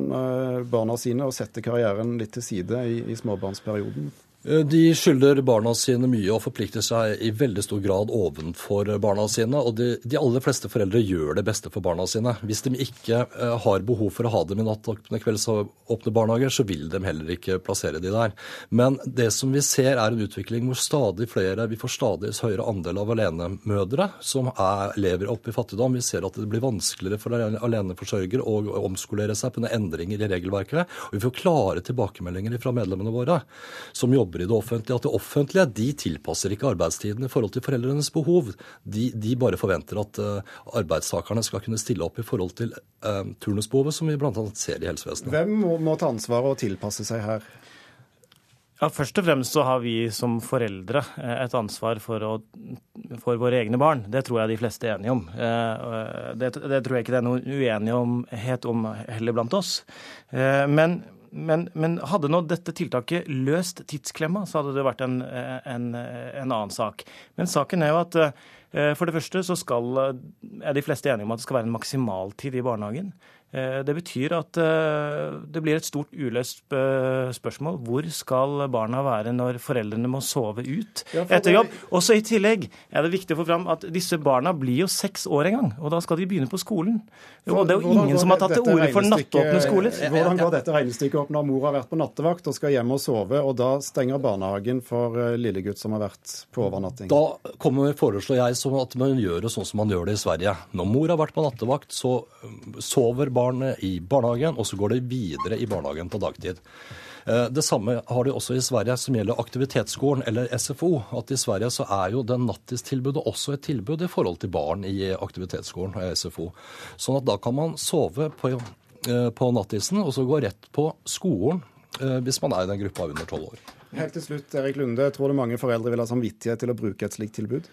barna sine, å sette karrieren litt til side i, i småbarnsperioden? Eh, de skylder barna sine mye og forplikter seg i veldig stor grad ovenfor barna sine. Og de, de, aller fleste foreldre gjør det beste for barna sine. Hvis de ikke uh, har behov for å ha dem i nattåpne kveldsåpne barnehager, så vil de heller ikke plassere de der. Men det som vi ser er en utvikling hvor stadig flere, vi får stadig høyere andel av alenemødre som er, lever oppe i fattigdom. Vi ser at det blir vanskeligere for aleneforsørger å omskolere seg på endringer i regelverket. Og vi får klare tilbakemeldinger fra medlemmene våre som jobber jobber i det offentlige, at det offentlige de tilpasser ikke arbeidstiden i forhold til foreldrenes behov. De, de bare forventer at uh, arbeidstakerne skal kunne stille opp i forhold til uh, turnusbehovet, som vi bl.a. ser i helsevesenet. Hvem må, må ta ansvaret og tilpasse seg her? Ja, Først og fremst så har vi som foreldre eh, et ansvar for, å, for, våre egne barn. Det tror jeg de fleste er enige om. Det, det tror jeg ikke det er noen uenighet om heller blant oss. Men, men, men, hadde nå dette tiltaket løst tidsklemma, så hadde det vært en, en, en annen sak. Men saken er jo at eh, for det første så skal, er de fleste enige om at det skal være en maksimaltid i barnehagen. Eh, det betyr at eh, det blir et stort uløst eh, spørsmål. Hvor skal barna være når foreldrene må sove ut etter jobb? Også i tillegg er det viktig å få fram at disse barna blir jo seks år en gang, og da skal de begynne på skolen. Og det er jo ingen som har tatt til orde for nattåpne skoler. Hvordan går dette regnestykket opp når mor har vært på nattevakt og skal hjem og sove, og da stenger barnehagen for lillegutt som har vært på overnatting? Da kommer, foreslår jeg at man gjør det sånn som man gjør det i Sverige. Når mor har vært på nattevakt, så sover barnet i barnehagen, og så går det videre i barnehagen på dagtid. Eh, det samme har de også i Sverige som gjelder aktivitetsskolen, eller SFO. At I Sverige så er jo den nattistilbudet også et tilbud i forhold til barn i aktivitetsskolen og SFO. Sånn at da kan man sove på, eh, på nattisen og så gå rett på skolen eh, hvis man er i den gruppa under tolv år. Helt til slutt, Erik Lunde, tror du mange foreldre vil ha samvittighet til å bruke et slikt tilbud?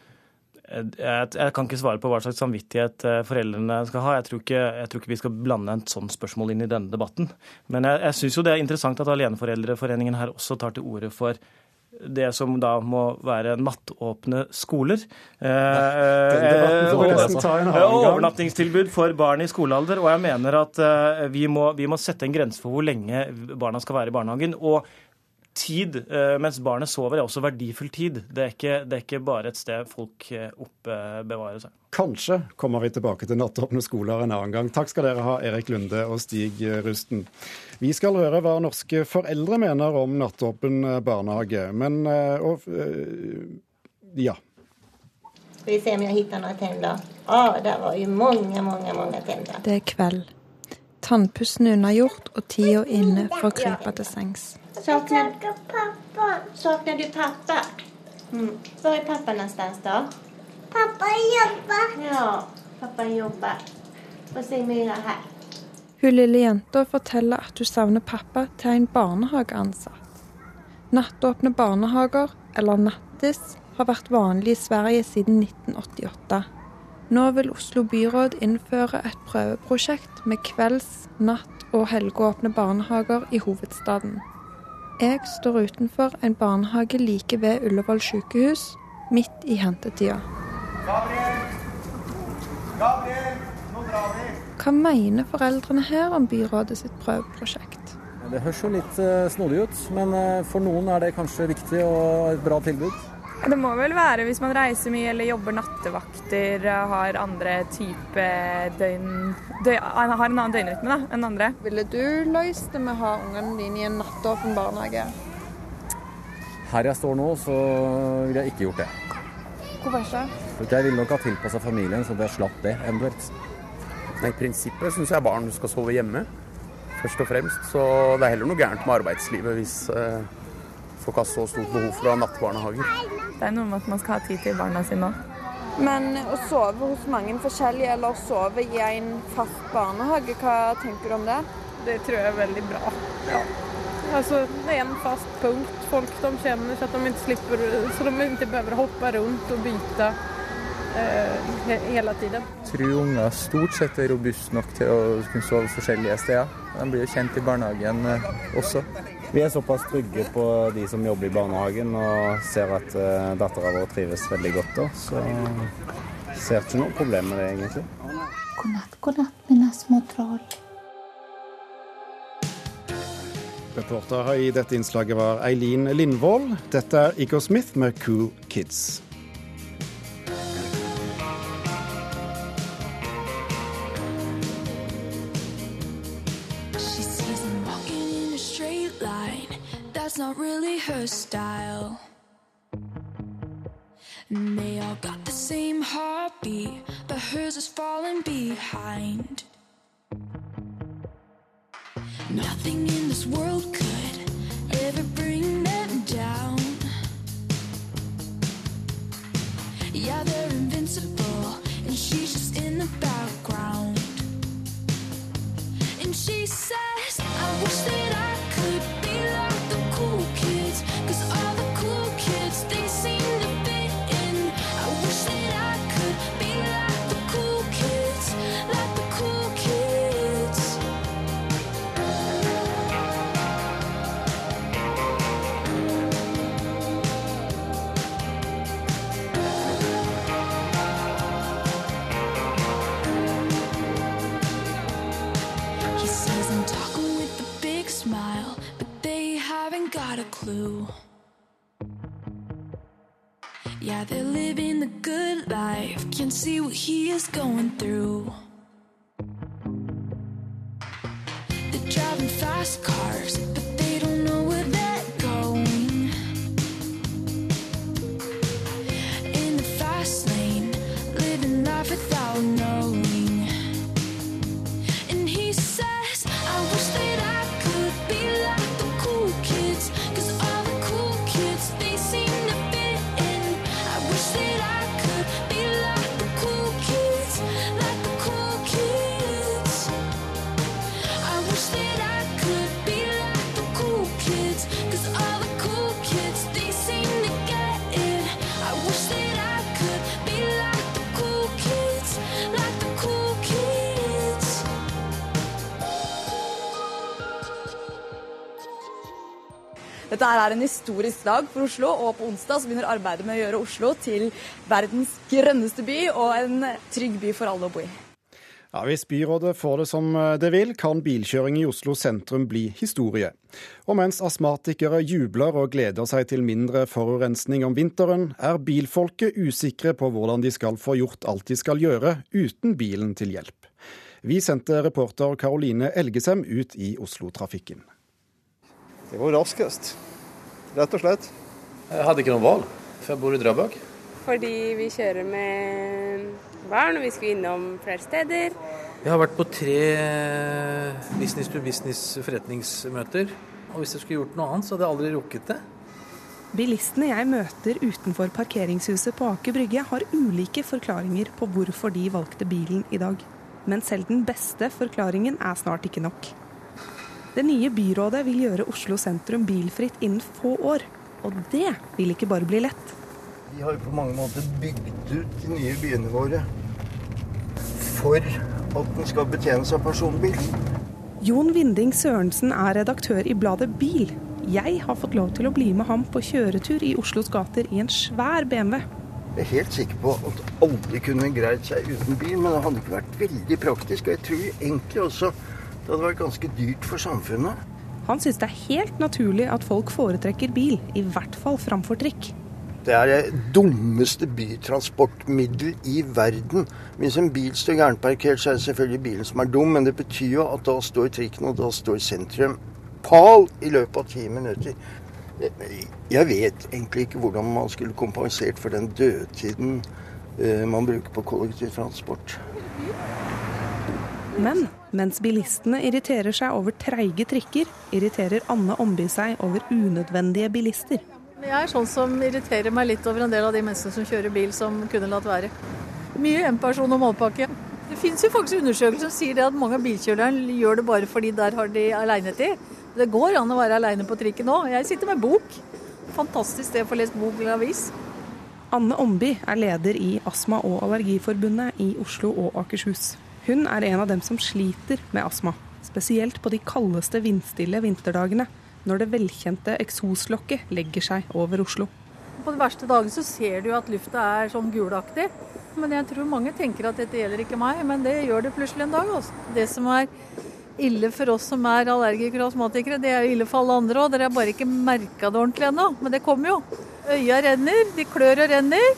Jeg, jeg, kan ikke svare på hva slags samvittighet eh, foreldrene skal ha. Jeg tror ikke, jeg tror ikke vi skal blande et sånt spørsmål inn i denne debatten. Men jeg, jeg syns jo det er interessant at Aleneforeldreforeningen her også tar til orde for det som da må være nattåpne skoler. Eh, overnattingstilbud for barn i skolealder. Og jeg mener at eh, vi må, vi må sette en grense for hvor lenge barna skal være i barnehagen. Og tid eh, mens barnet sover, er også verdifull tid. Det er ikke, det er ikke bare et sted folk eh, oppbevarer seg. Kanskje kommer vi tilbake til nattåpne skoler en annen gang. Takk skal dere ha, Erik Lunde og Stig Rusten. Vi skal høre hva norske foreldre mener om nattåpen barnehage. Men og, ja. Skal vi se om jeg finner noen tenner. Å, ah, det var jo mange, mange, mange tenner. Det er kveld. Tannpussen unnagjort og tida inne for å krype til sengs. Saknar, pappa. Saknar du pappa? Mm. Var är pappa någonstans då? Pappa jobbar. Ja, pappa jobber. Få se Myra her. Hun lille jenta forteller at hun savner pappa til en barnehageansatt. Nattåpne barnehager, eller nattis, har vært vanlig i Sverige siden 1988. Nå vil Oslo byråd innføre et prøveprosjekt med kvelds-, natt- og helgeåpne barnehager i hovedstaden. Jeg står utenfor en barnehage like ved Ullevål sykehus, midt i hentetida. Hva mener foreldrene her om byrådet sitt prøveprosjekt? Det høres jo litt eh, snodig ut, men eh, for noen er det kanskje viktig og et bra tilbud. Det må vel være hvis man reiser mye eller jobber nattevakter, har andre type døgn, døgn Har en annen døgnrytme da, enn andre. Ville du løst det med å ha ungene dine i en nattåpen barnehage? Her jeg står nå, så ville jeg ikke gjort det. Hvorfor ikke? Jeg ville nok ha tilpassa familien, så jeg slapp det eventuelt. I prinsippet syns jeg barn skal sove hjemme, først og fremst. Så det er heller noe gærent med arbeidslivet hvis folk har så stort behov for å ha nattbarnehager. Det er noe med at man skal ha tid til barna sine òg. Men å sove hos mange forskjellige, eller sove i en fast barnehage, hva tenker du om det? Det tror jeg er veldig bra. Ja. Alltså, det er en fast punkt. Folk de kjenner så at de ikke slipper, så de ikke behøver hoppe rundt og bytte eh, he hele tiden. Jeg tror unger stort sett er robuste nok til å kunne sove forskjellige steder. De blir jo kjent i barnehagen eh, også. Vi er såpass trygge på de som jobber i barnehagen og ser at uh, dattera vår trives veldig godt da, så ser ikke noe problem med det egentlig. God natt, god natt, mine små troll. Reporter i dette innslaget var Eileen Lindvold. Dette er Igor Smith med Cool Kids. That's not really her style. And they all got the same heartbeat, but hers is falling behind. Nothing in this world could ever bring them down. Yeah, they're invincible, and she's just in the background. And she says, I wish that I could clue. Yeah, they're living the good life, can't see what he is going through. They're driving fast cars, but they don't know where they're going. In the fast lane, living life without knowing. Dette er en historisk dag for Oslo, og på onsdag så begynner arbeidet med å gjøre Oslo til verdens grønneste by og en trygg by for alle å bo i. Ja, Hvis byrådet får det som det vil, kan bilkjøring i Oslo sentrum bli historie. Og mens astmatikere jubler og gleder seg til mindre forurensning om vinteren, er bilfolket usikre på hvordan de skal få gjort alt de skal gjøre uten bilen til hjelp. Vi sendte reporter Karoline Elgesem ut i Oslo-trafikken. Det går raskest, rett og slett. Jeg hadde ikke noe valg, for jeg bor i Drøbak. Fordi vi kjører med barn, og vi skulle innom flere steder. Jeg har vært på tre business to business forretningsmøter. Og hvis jeg skulle gjort noe annet, så hadde jeg aldri rukket det. Bilistene jeg møter utenfor parkeringshuset på Aker Brygge, har ulike forklaringer på hvorfor de valgte bilen i dag. Men selv den beste forklaringen er snart ikke nok. Det nye byrådet vil gjøre Oslo sentrum bilfritt innen få år. Og det vil ikke bare bli lett. Vi har på mange måter bygd ut de nye byene våre for at den skal betjenes av personbil. Jon Vinding Sørensen er redaktør i bladet Bil. Jeg har fått lov til å bli med ham på kjøretur i Oslos gater i en svær BMW. Jeg er helt sikker på at alle kunne greid seg uten bil, men det hadde ikke vært veldig praktisk. Og jeg tror egentlig også det hadde vært ganske dyrt for samfunnet. Han syns det er helt naturlig at folk foretrekker bil, i hvert fall framfor trikk. Det er det dummeste bytransportmiddel i verden. Hvis en bil står gærenparkert, så er det selvfølgelig bilen som er dum, men det betyr jo at da står trikken, og da står sentrum pal i løpet av ti minutter. Jeg vet egentlig ikke hvordan man skulle kompensert for den dødtiden eh, man bruker på kollektivtransport. Men mens bilistene irriterer seg over treige trikker, irriterer Anne Omby seg over unødvendige bilister. Jeg er sånn som irriterer meg litt over en del av de menneskene som kjører bil som kunne latt være. Mye enperson og målpakke. Det finnes jo faktisk undersøkelser som sier at mange av bilkjølerne gjør det bare fordi der har de alenetid. Det går an å være aleine på trikken òg. Jeg sitter med bok. Fantastisk sted for å lese bok eller avis. Anne Omby er leder i Astma- og Allergiforbundet i Oslo og Akershus. Hun er en av dem som sliter med astma, spesielt på de kaldeste vindstille vinterdagene, når det velkjente eksoslokket legger seg over Oslo. På de verste dagene så ser du at lufta er sånn gulaktig. Men jeg tror mange tenker at dette gjelder ikke meg, men det gjør det plutselig en dag. Også. Det som er ille for oss som er allergikere og astmatikere, det er jo ille for alle andre òg. Dere har bare ikke merka det ordentlig ennå, men det kommer jo. Øya renner, de klør og renner.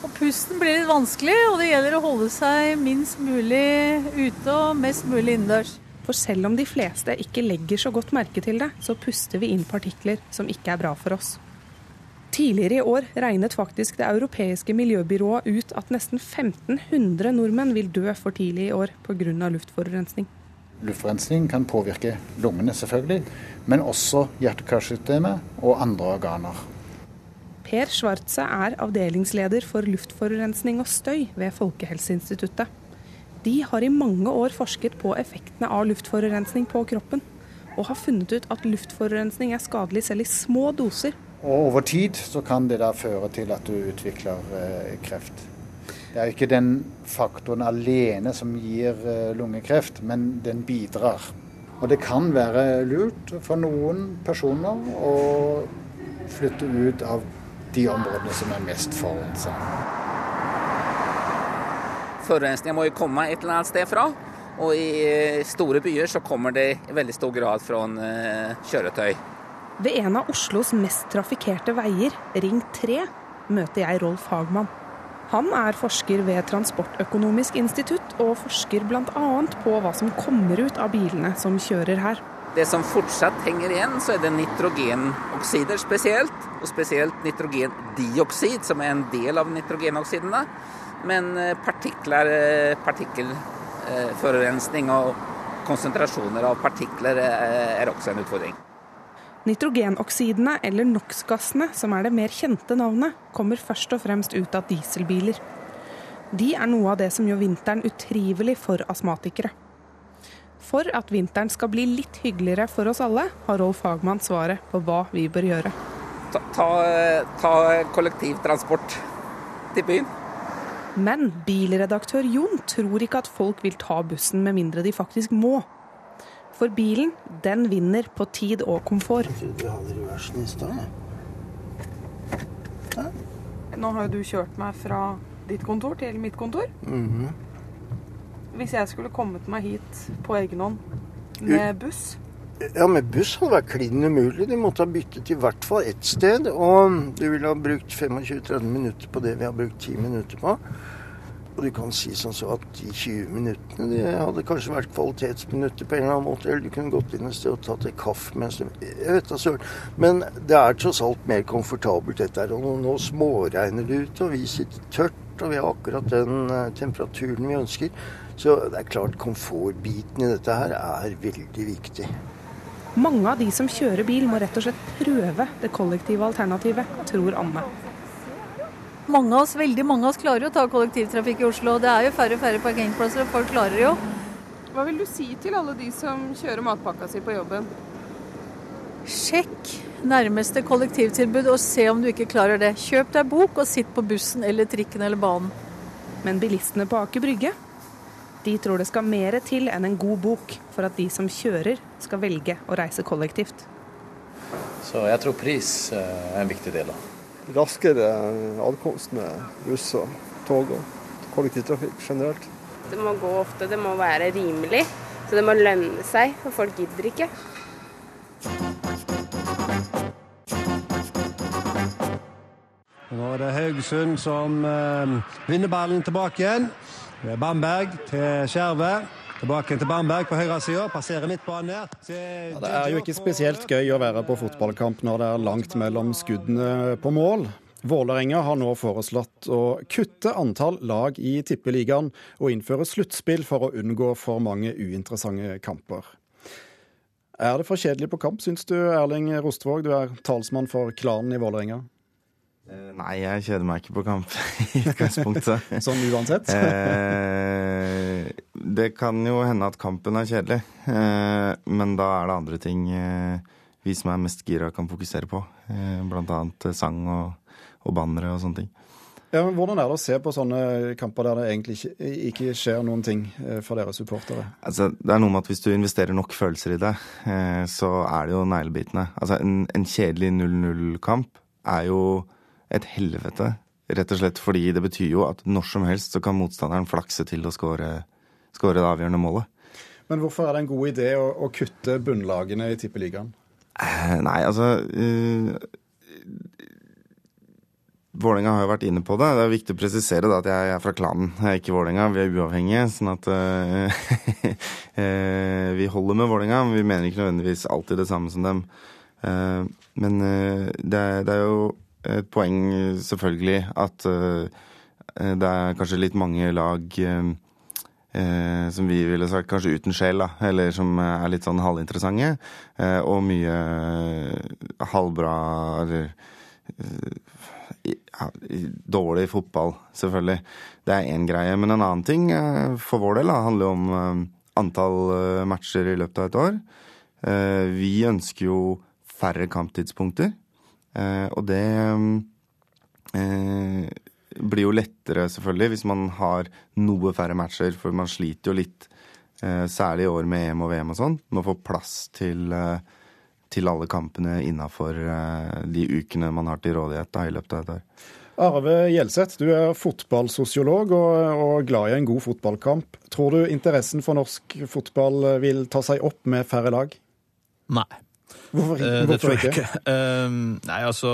Og pusten blir litt vanskelig, og det gjelder å holde seg minst mulig ute og mest mulig innendørs. For selv om de fleste ikke legger så godt merke til det, så puster vi inn partikler som ikke er bra for oss. Tidligere i år regnet faktisk det europeiske miljøbyrået ut at nesten 1500 nordmenn vil dø for tidlig i år pga. luftforurensning. Luftforurensning kan påvirke lungene, selvfølgelig, men også hjerte-karsystemet og andre organer. Per Schwartze er avdelingsleder for luftforurensning og støy ved Folkehelseinstituttet. De har i mange år forsket på effektene av luftforurensning på kroppen, og har funnet ut at luftforurensning er skadelig selv i små doser. Og over tid så kan det da føre til at du utvikler eh, kreft. Det er ikke den faktoren alene som gir eh, lungekreft, men den bidrar. Og det kan være lurt for noen personer å flytte ut av de områdene som er mest forurensa. Forurensninga må jo komme et eller annet sted fra. Og i eh, store byer så kommer det i veldig stor grad fra en kjøretøy. Ved en av Oslos mest trafikkerte veier, Ring 3, møter jeg Rolf Hagmann. Han er forsker ved Transportøkonomisk institutt, og forsker bl.a. på hva som kommer ut av bilene som kjører her. Det som fortsatt henger igjen, så er det nitrogenoksider spesielt. Og spesielt nitrogendioksid, som er en del av nitrogenoksidene. Men eh, partikler, eh, partikkelforurensning og konsentrasjoner av partikler eh, er også en utfordring. Nitrogenoksidene, eller NOx-gassene, som er det mer kjente navnet, kommer først og fremst ut av dieselbiler. De er noe av det som gjør vinteren utrivelig for astmatikere. For at vinteren skal bli litt hyggeligere for oss alle, har Rolf Hagmann svaret på hva vi bør gjøre. Ta, ta, ta kollektivtransport til byen. Men bilredaktør Jon tror ikke at folk vil ta bussen med mindre de faktisk må. For bilen, den vinner på tid og komfort. Vi hadde reversjon i stedet. Nå har jo du kjørt meg fra ditt kontor til mitt kontor. Mhm. Hvis jeg skulle kommet meg hit på egen hånd med buss Ja, med buss hadde det vært klin umulig. Du måtte ha byttet i hvert fall ett sted. Og du ville ha brukt 25-30 minutter på det vi har brukt 10 minutter på. Og du kan si sånn så at de 20 minuttene de hadde kanskje vært kvalitetsminutter på en eller annen måte. Eller du kunne gått inn et sted og tatt en kaffe mens du Jeg vet da søren. Men det er tross alt mer komfortabelt dette her. Og nå, småregner det ute, og vi sitter tørt, og vi har akkurat den eh, temperaturen vi ønsker. Så det er klart komfortbiten i dette her er veldig viktig. Mange av de som kjører bil, må rett og slett prøve det kollektive alternativet, tror Anne. Mange av oss, veldig mange av oss klarer jo å ta kollektivtrafikk i Oslo. Det er jo færre og færre parkeringsplasser, og folk klarer det jo. Hva vil du si til alle de som kjører matpakka si på jobben? Sjekk nærmeste kollektivtilbud og se om du ikke klarer det. Kjøp deg bok og sitt på bussen eller trikken eller banen. Men bilistene på Aker Brygge de tror det skal mer til enn en god bok for at de som kjører, skal velge å reise kollektivt. Så jeg tror pris eh, er en viktig del. Raskere adkomst med buss og tog og kollektivtrafikk generelt. Det må gå ofte, det må være rimelig. Så det må lønne seg, for folk gidder ikke. Nå er det Haugesund som eh, vinner ballen tilbake igjen. Er Bamberg til Skjerve. Tilbake til Bamberg på høyresida, passerer midtbanen. Ja, det er jo ikke spesielt gøy å være på fotballkamp når det er langt mellom skuddene på mål. Vålerenga har nå foreslått å kutte antall lag i Tippeligaen og innføre sluttspill for å unngå for mange uinteressante kamper. Er det for kjedelig på kamp, syns du, Erling Rostvåg? Du er talsmann for klanen i Vålerenga. Eh, Nei, jeg kjeder meg ikke på kamp i utgangspunktet. Sånn uansett? Eh, det kan jo hende at kampen er kjedelig, eh, men da er det andre ting vi som er mest gira kan fokusere på. Blant annet sang og, og bannere og sånne ting. Ja, men Hvordan er det å se på sånne kamper der det egentlig ikke, ikke skjer noen ting for dere supportere? Altså, det er noe med at hvis du investerer nok følelser i det, så er det jo neglebitende. Altså, en, en kjedelig 0-0-kamp er jo et helvete, rett og slett fordi det betyr jo at når som helst så kan motstanderen flakse til å skåre skåre det avgjørende målet. Men hvorfor er det en god idé å, å kutte bunnlagene i Tippeligaen? Eh, Nei, altså uh, Vålerenga har jo vært inne på det. Det er viktig å presisere da, at jeg er fra klanen, jeg er ikke Vålerenga. Vi er uavhengige, sånn at uh, Vi holder med Vålerenga, men vi mener ikke nødvendigvis alltid det samme som dem. Uh, men det, er, det er jo et poeng, selvfølgelig, at eh, det er kanskje litt mange lag eh, eh, som vi ville sagt kanskje uten sjel, da. Eller som er litt sånn halvinteressante. Eh, og mye eh, halvbra eller eh, dårlig fotball, selvfølgelig. Det er én greie. Men en annen ting for vår del da, handler om antall matcher i løpet av et år. Vi ønsker jo færre kamptidspunkter. Eh, Og det eh, blir jo lettere, selvfølgelig, hvis man har noe færre matcher, for man sliter jo litt, eh, særlig i år med EM og VM og sånn, med å få plass til, eh, til alle kampene innafor de ukene man har til rådighet da, i løpet av et år. Arve Gjelseth, du er fotballsosiolog og, og glad i en god fotballkamp. Tror du interessen for norsk fotball vil ta seg opp med færre lag? Nei. Hvorfor, Eh, det hvorfor tror jeg ikke? ikke. Eh, nei, altså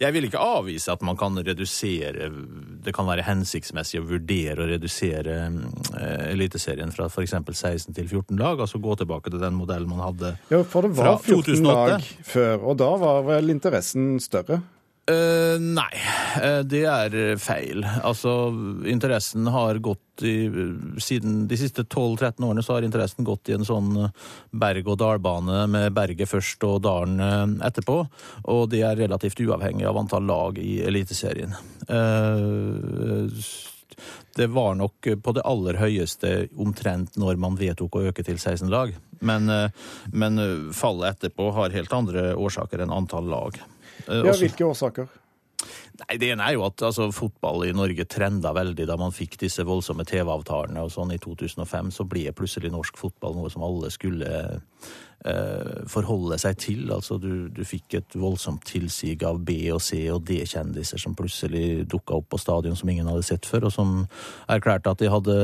Jeg vil ikke avvise at man kan redusere Det kan være hensiktsmessig å vurdere å redusere eh, Eliteserien fra f.eks. 16 til 14 lag. Altså gå tilbake til den modellen man hadde Ja, for det var 14 2008. lag før, og da var vel interessen større? Eh, nei, uh, det er feil. Altså, interessen har gått i Siden de siste 12-13 årene så har interessen gått i en sånn berg-og-dal-bane med berget først og dalen eh, etterpå. Og det er relativt uavhengig av antall lag i Eliteserien. Uh, det var nok på det aller høyeste omtrent når man vedtok å øke til 16 lag. Men, eh, men fallet etterpå har helt andre årsaker enn antall lag. Eh, Ja, Hvilke årsaker? Nei, Det ene er jo at altså, fotball i Norge trenda veldig da man fikk disse voldsomme TV-avtalene. og sånn I 2005 så ble plutselig norsk fotball noe som alle skulle forholde seg til. Altså du, du fikk et voldsomt tilsig av B- og C- og D-kjendiser som plutselig dukka opp på stadion som ingen hadde sett før, og som erklærte at de hadde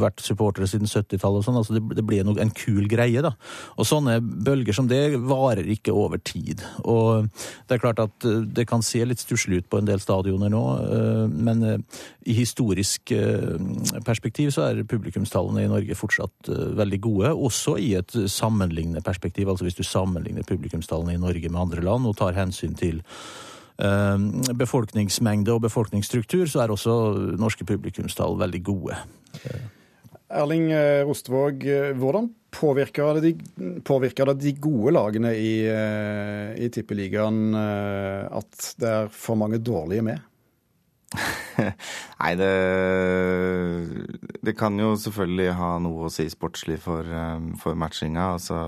vært supportere siden 70-tallet og sånn. Altså det, det ble noe, en kul greie, da. Og sånne bølger som det varer ikke over tid. Og det er klart at eh, det kan se litt stusslig ut på en del stadioner nå, eh, men eh, i historisk eh, perspektiv så er publikumstallene i Norge fortsatt eh, veldig gode, også i et sammenlignende. Altså hvis du sammenligner publikumstallene i Norge med andre land og tar hensyn til eh, befolkningsmengde og befolkningsstruktur, så er også norske publikumstall veldig gode. Erling eh, Rostvåg, eh, hvordan påvirker det, de, påvirker det de gode lagene i, eh, i Tippeligaen eh, at det er for mange dårlige med? Nei, det Det kan jo selvfølgelig ha noe å si sportslig for, eh, for matchinga, altså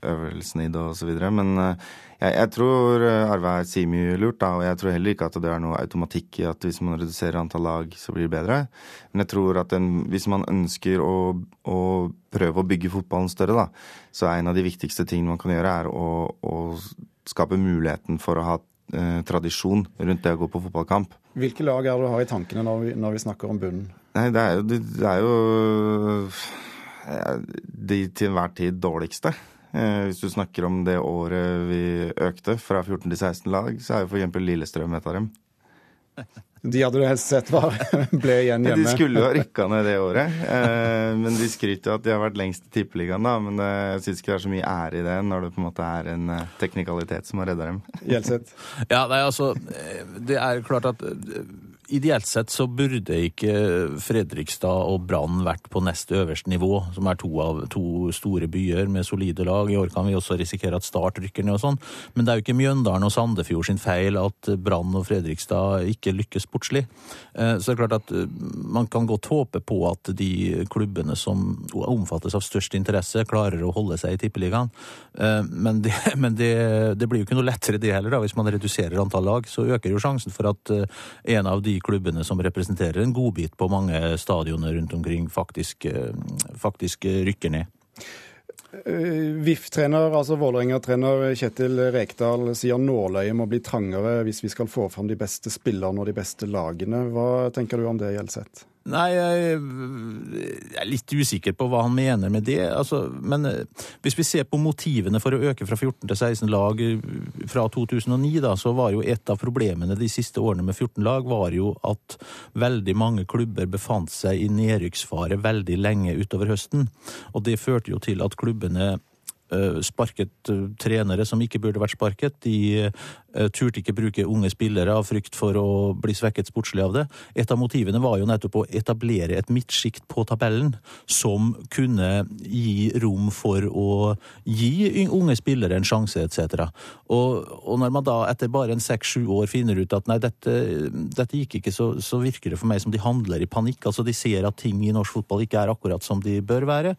øvelsen og så videre. Men eh, jeg, jeg tror eh, Arve her sier mye lurt, da, og jeg tror heller ikke at det er noe automatikk i at hvis man reduserer antall lag, så blir det bedre. Men jeg tror at en, hvis man ønsker å, å prøve å bygge fotballen større, da, så er en av de viktigste tingene man kan gjøre, er å, å skape muligheten for å ha eh, tradisjon rundt det å gå på fotballkamp. Hvilke lag er det du har i tankene når vi, når vi snakker om bunnen? Nei, det er jo, det, det er jo eh, de til enhver tid dårligste. Eh, hvis du snakker om det året vi økte fra 14 til 16 lag, så er jo f.eks. Lillestrøm et av dem. De hadde du helst sett var, ble igjen hjemme. De skulle jo ha rykka ned det året, eh, men de skryter jo at de har vært lengst i Tippeligaen, da. Men eh, jeg syns ikke det er så mye ære i det når det på en måte er en eh, teknikalitet som har redda dem. Gjelseth? Ja, nei, altså, det er klart at ideelt sett så burde ikke Fredrikstad og Brann vært på nest øverste nivå, som er to av to store byer med solide lag. I år kan vi også risikere at Start rykker ned og sånn. Men det er jo ikke Mjøndalen og Sandefjord sin feil at Brann og Fredrikstad ikke lykkes sportslig. Eh, Så det er klart at eh, man kan godt håpe på at de klubbene som omfattes av størst interesse, klarer å holde seg i Tippeligaen. Eh, Men, det, men det, det blir jo ikke noe lettere det heller, da. Hvis man reduserer antall lag, så øker jo sjansen for at en av de klubbene som representerer en godbit på mange stadioner rundt omkring, faktisk, eh, faktisk rykker ned. Eh, VIF-trener, altså Vålerenga-trener Kjetil Rekdal sier nåløyet må bli trangere hvis vi skal få fram de beste spillerne og de beste lagene. Hva tenker du om det, Gjelseth? Nei, jeg er litt usikker på hva han mener med det. Altså, men eh, hvis vi ser på motivene for å øke fra 14 til 16 lag eh, fra 2009, da, så var jo et av problemene de siste årene med 14 lag var jo at veldig mange klubber befant seg i nedrykksfare veldig lenge utover høsten. Og det førte jo til at klubbene sparket eh, trenere som ikke burde vært sparket. De eh, turte ikke bruke unge spillere av frykt for å bli svekket sportslig av det. Et av motivene var jo nettopp å etablere et midtsjikt på tabellen som kunne gi rom for å gi unge spillere en sjanse, etc. Og, og når man da etter bare en seks-sju år finner ut at nei, dette, dette gikk ikke, så, så virker det for meg som de handler i panikk. Altså de ser at ting i norsk fotball ikke er akkurat som de bør være.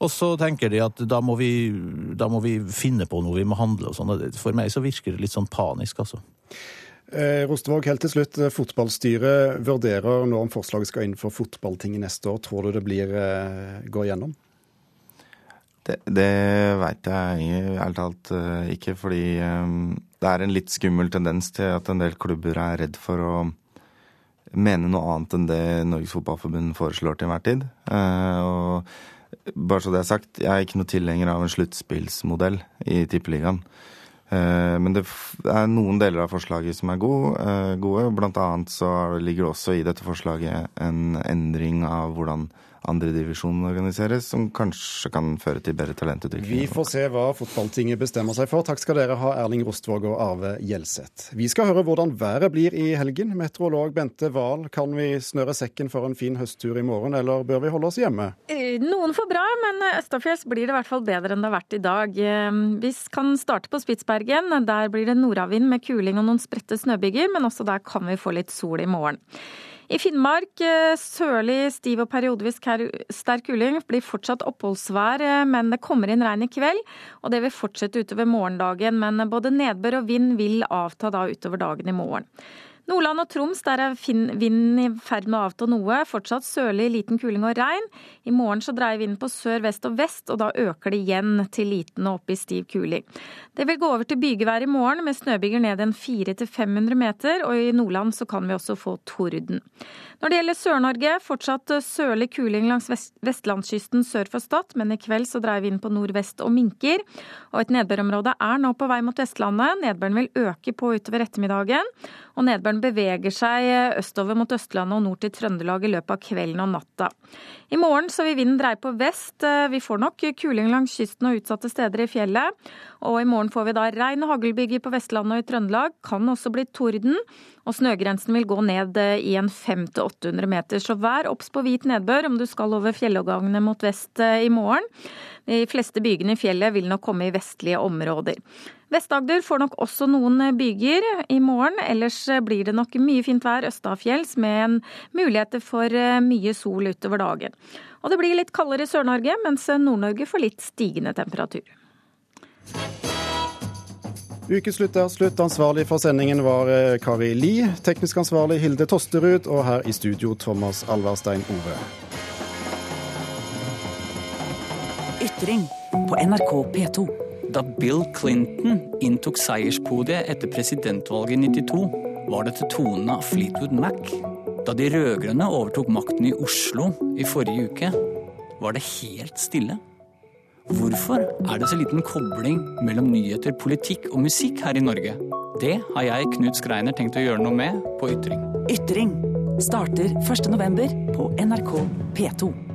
Og så tenker de at da må vi, da må vi finne på noe, vi må handle og sånn. For meg så virker det litt sånn panisk, altså. Eh, Rostvåg, helt til slutt. eh, Fotballstyret vurderer nå om forslaget skal inn for fotballtinget neste år. Tror du det blir eh, går gjennom? Det, det veit jeg ærlig talt eh, ikke, fordi um, det er en litt skummel tendens til at en del klubber er redd for å mene noe annet enn det Norges Fotballforbund foreslår til enhver tid. Uh, og bare så det er sagt, jeg er ikke noe tilhenger av en sluttspillsmodell i Tippeligaen. Eh, Men det er noen deler av forslaget som er gode. eh, gode. Blant annet så ligger det også i dette forslaget en endring av hvordan andredivisjonen organiseres, som kanskje kan føre til bedre talentutvikling. Vi får se hva fotballtinget bestemmer seg for. Takk skal dere ha, Erling Rostvåg og Arve Gjelseth. Vi skal høre hvordan været blir i helgen. Meteorolog Bente Wahl, kan vi snøre sekken for en fin høsttur i morgen, eller bør vi holde oss hjemme? Eh, Noen får bra, men østafjells blir det i hvert fall bedre enn det har vært i dag. Eh, Vi kan starte på Spitsbergen. Der blir det nordavind med kuling og noen spredte snøbyger, men også der kan vi få litt sol i morgen. I Finnmark eh, sørlig stiv og periodevis sterk kuling. Blir fortsatt oppholdsvær, eh, men det kommer inn regn i kveld. Og det vil fortsette utover morgendagen, men både nedbør og vind vil avta da utover dagen i morgen. Nordland og Troms, der er vinden i ferd med å avta noe. Fortsatt sørlig liten kuling og regn. I morgen så dreier vinden på sør, vest og vest, og da øker det igjen til liten og opp i stiv kuling. Det vil gå over til bygevær i morgen, med snøbyger ned en 400-500 meter, og i Nordland så kan vi også få torden. Når det gjelder Sør-Norge, fortsatt sørlig kuling langs vest vestlandskysten sør for Stad, men i kveld så dreier vinden på nordvest og minker. Og et nedbørområde er nå på vei mot Vestlandet. Nedbøren vil øke på utover ettermiddagen. Og nedbøren beveger seg østover mot Østlandet og nord til Trøndelag i løpet av kvelden og natta. I morgen så vil vinden dreie på vest. Vi får nok kuling langs kysten og utsatte steder i fjellet. Og i morgen får vi da regn og haglbyger på Vestlandet og i Trøndelag. Kan også bli torden. Og snøgrensen vil gå ned i en 500-800 meter. Så vær obs på hvit nedbør om du skal over fjellovergangene mot vest eh, i morgen. De fleste bygene i fjellet vil nok komme i vestlige områder. Vest-Agder får nok også noen byger i morgen. Ellers blir det nok mye fint vær østafjells med muligheter for eh, mye sol utover dagen. Og det blir litt kaldere i Sør-Norge, mens Nord-Norge får litt stigende temperatur. Ukeslutt er slutt. Ansvarlig for sendingen var eh, Kari Li. Teknisk ansvarlig Hilde Tosterud. Og her i studio Thomas Alverstein Ove. Ytring på NRK P2. Da Bill Clinton inntok seierspodiet etter presidentvalget i 92, var det til tonene av Fleetwood Mac. Da de rød-grønne overtok makten i Oslo i forrige uke, var det helt stille. Hvorfor er det så liten kobling mellom nyheter, politikk og musikk her i Norge? Det har jeg, Knut Skreiner, tenkt å gjøre noe med på Ytring. Ytring starter 1.11. på NRK P2.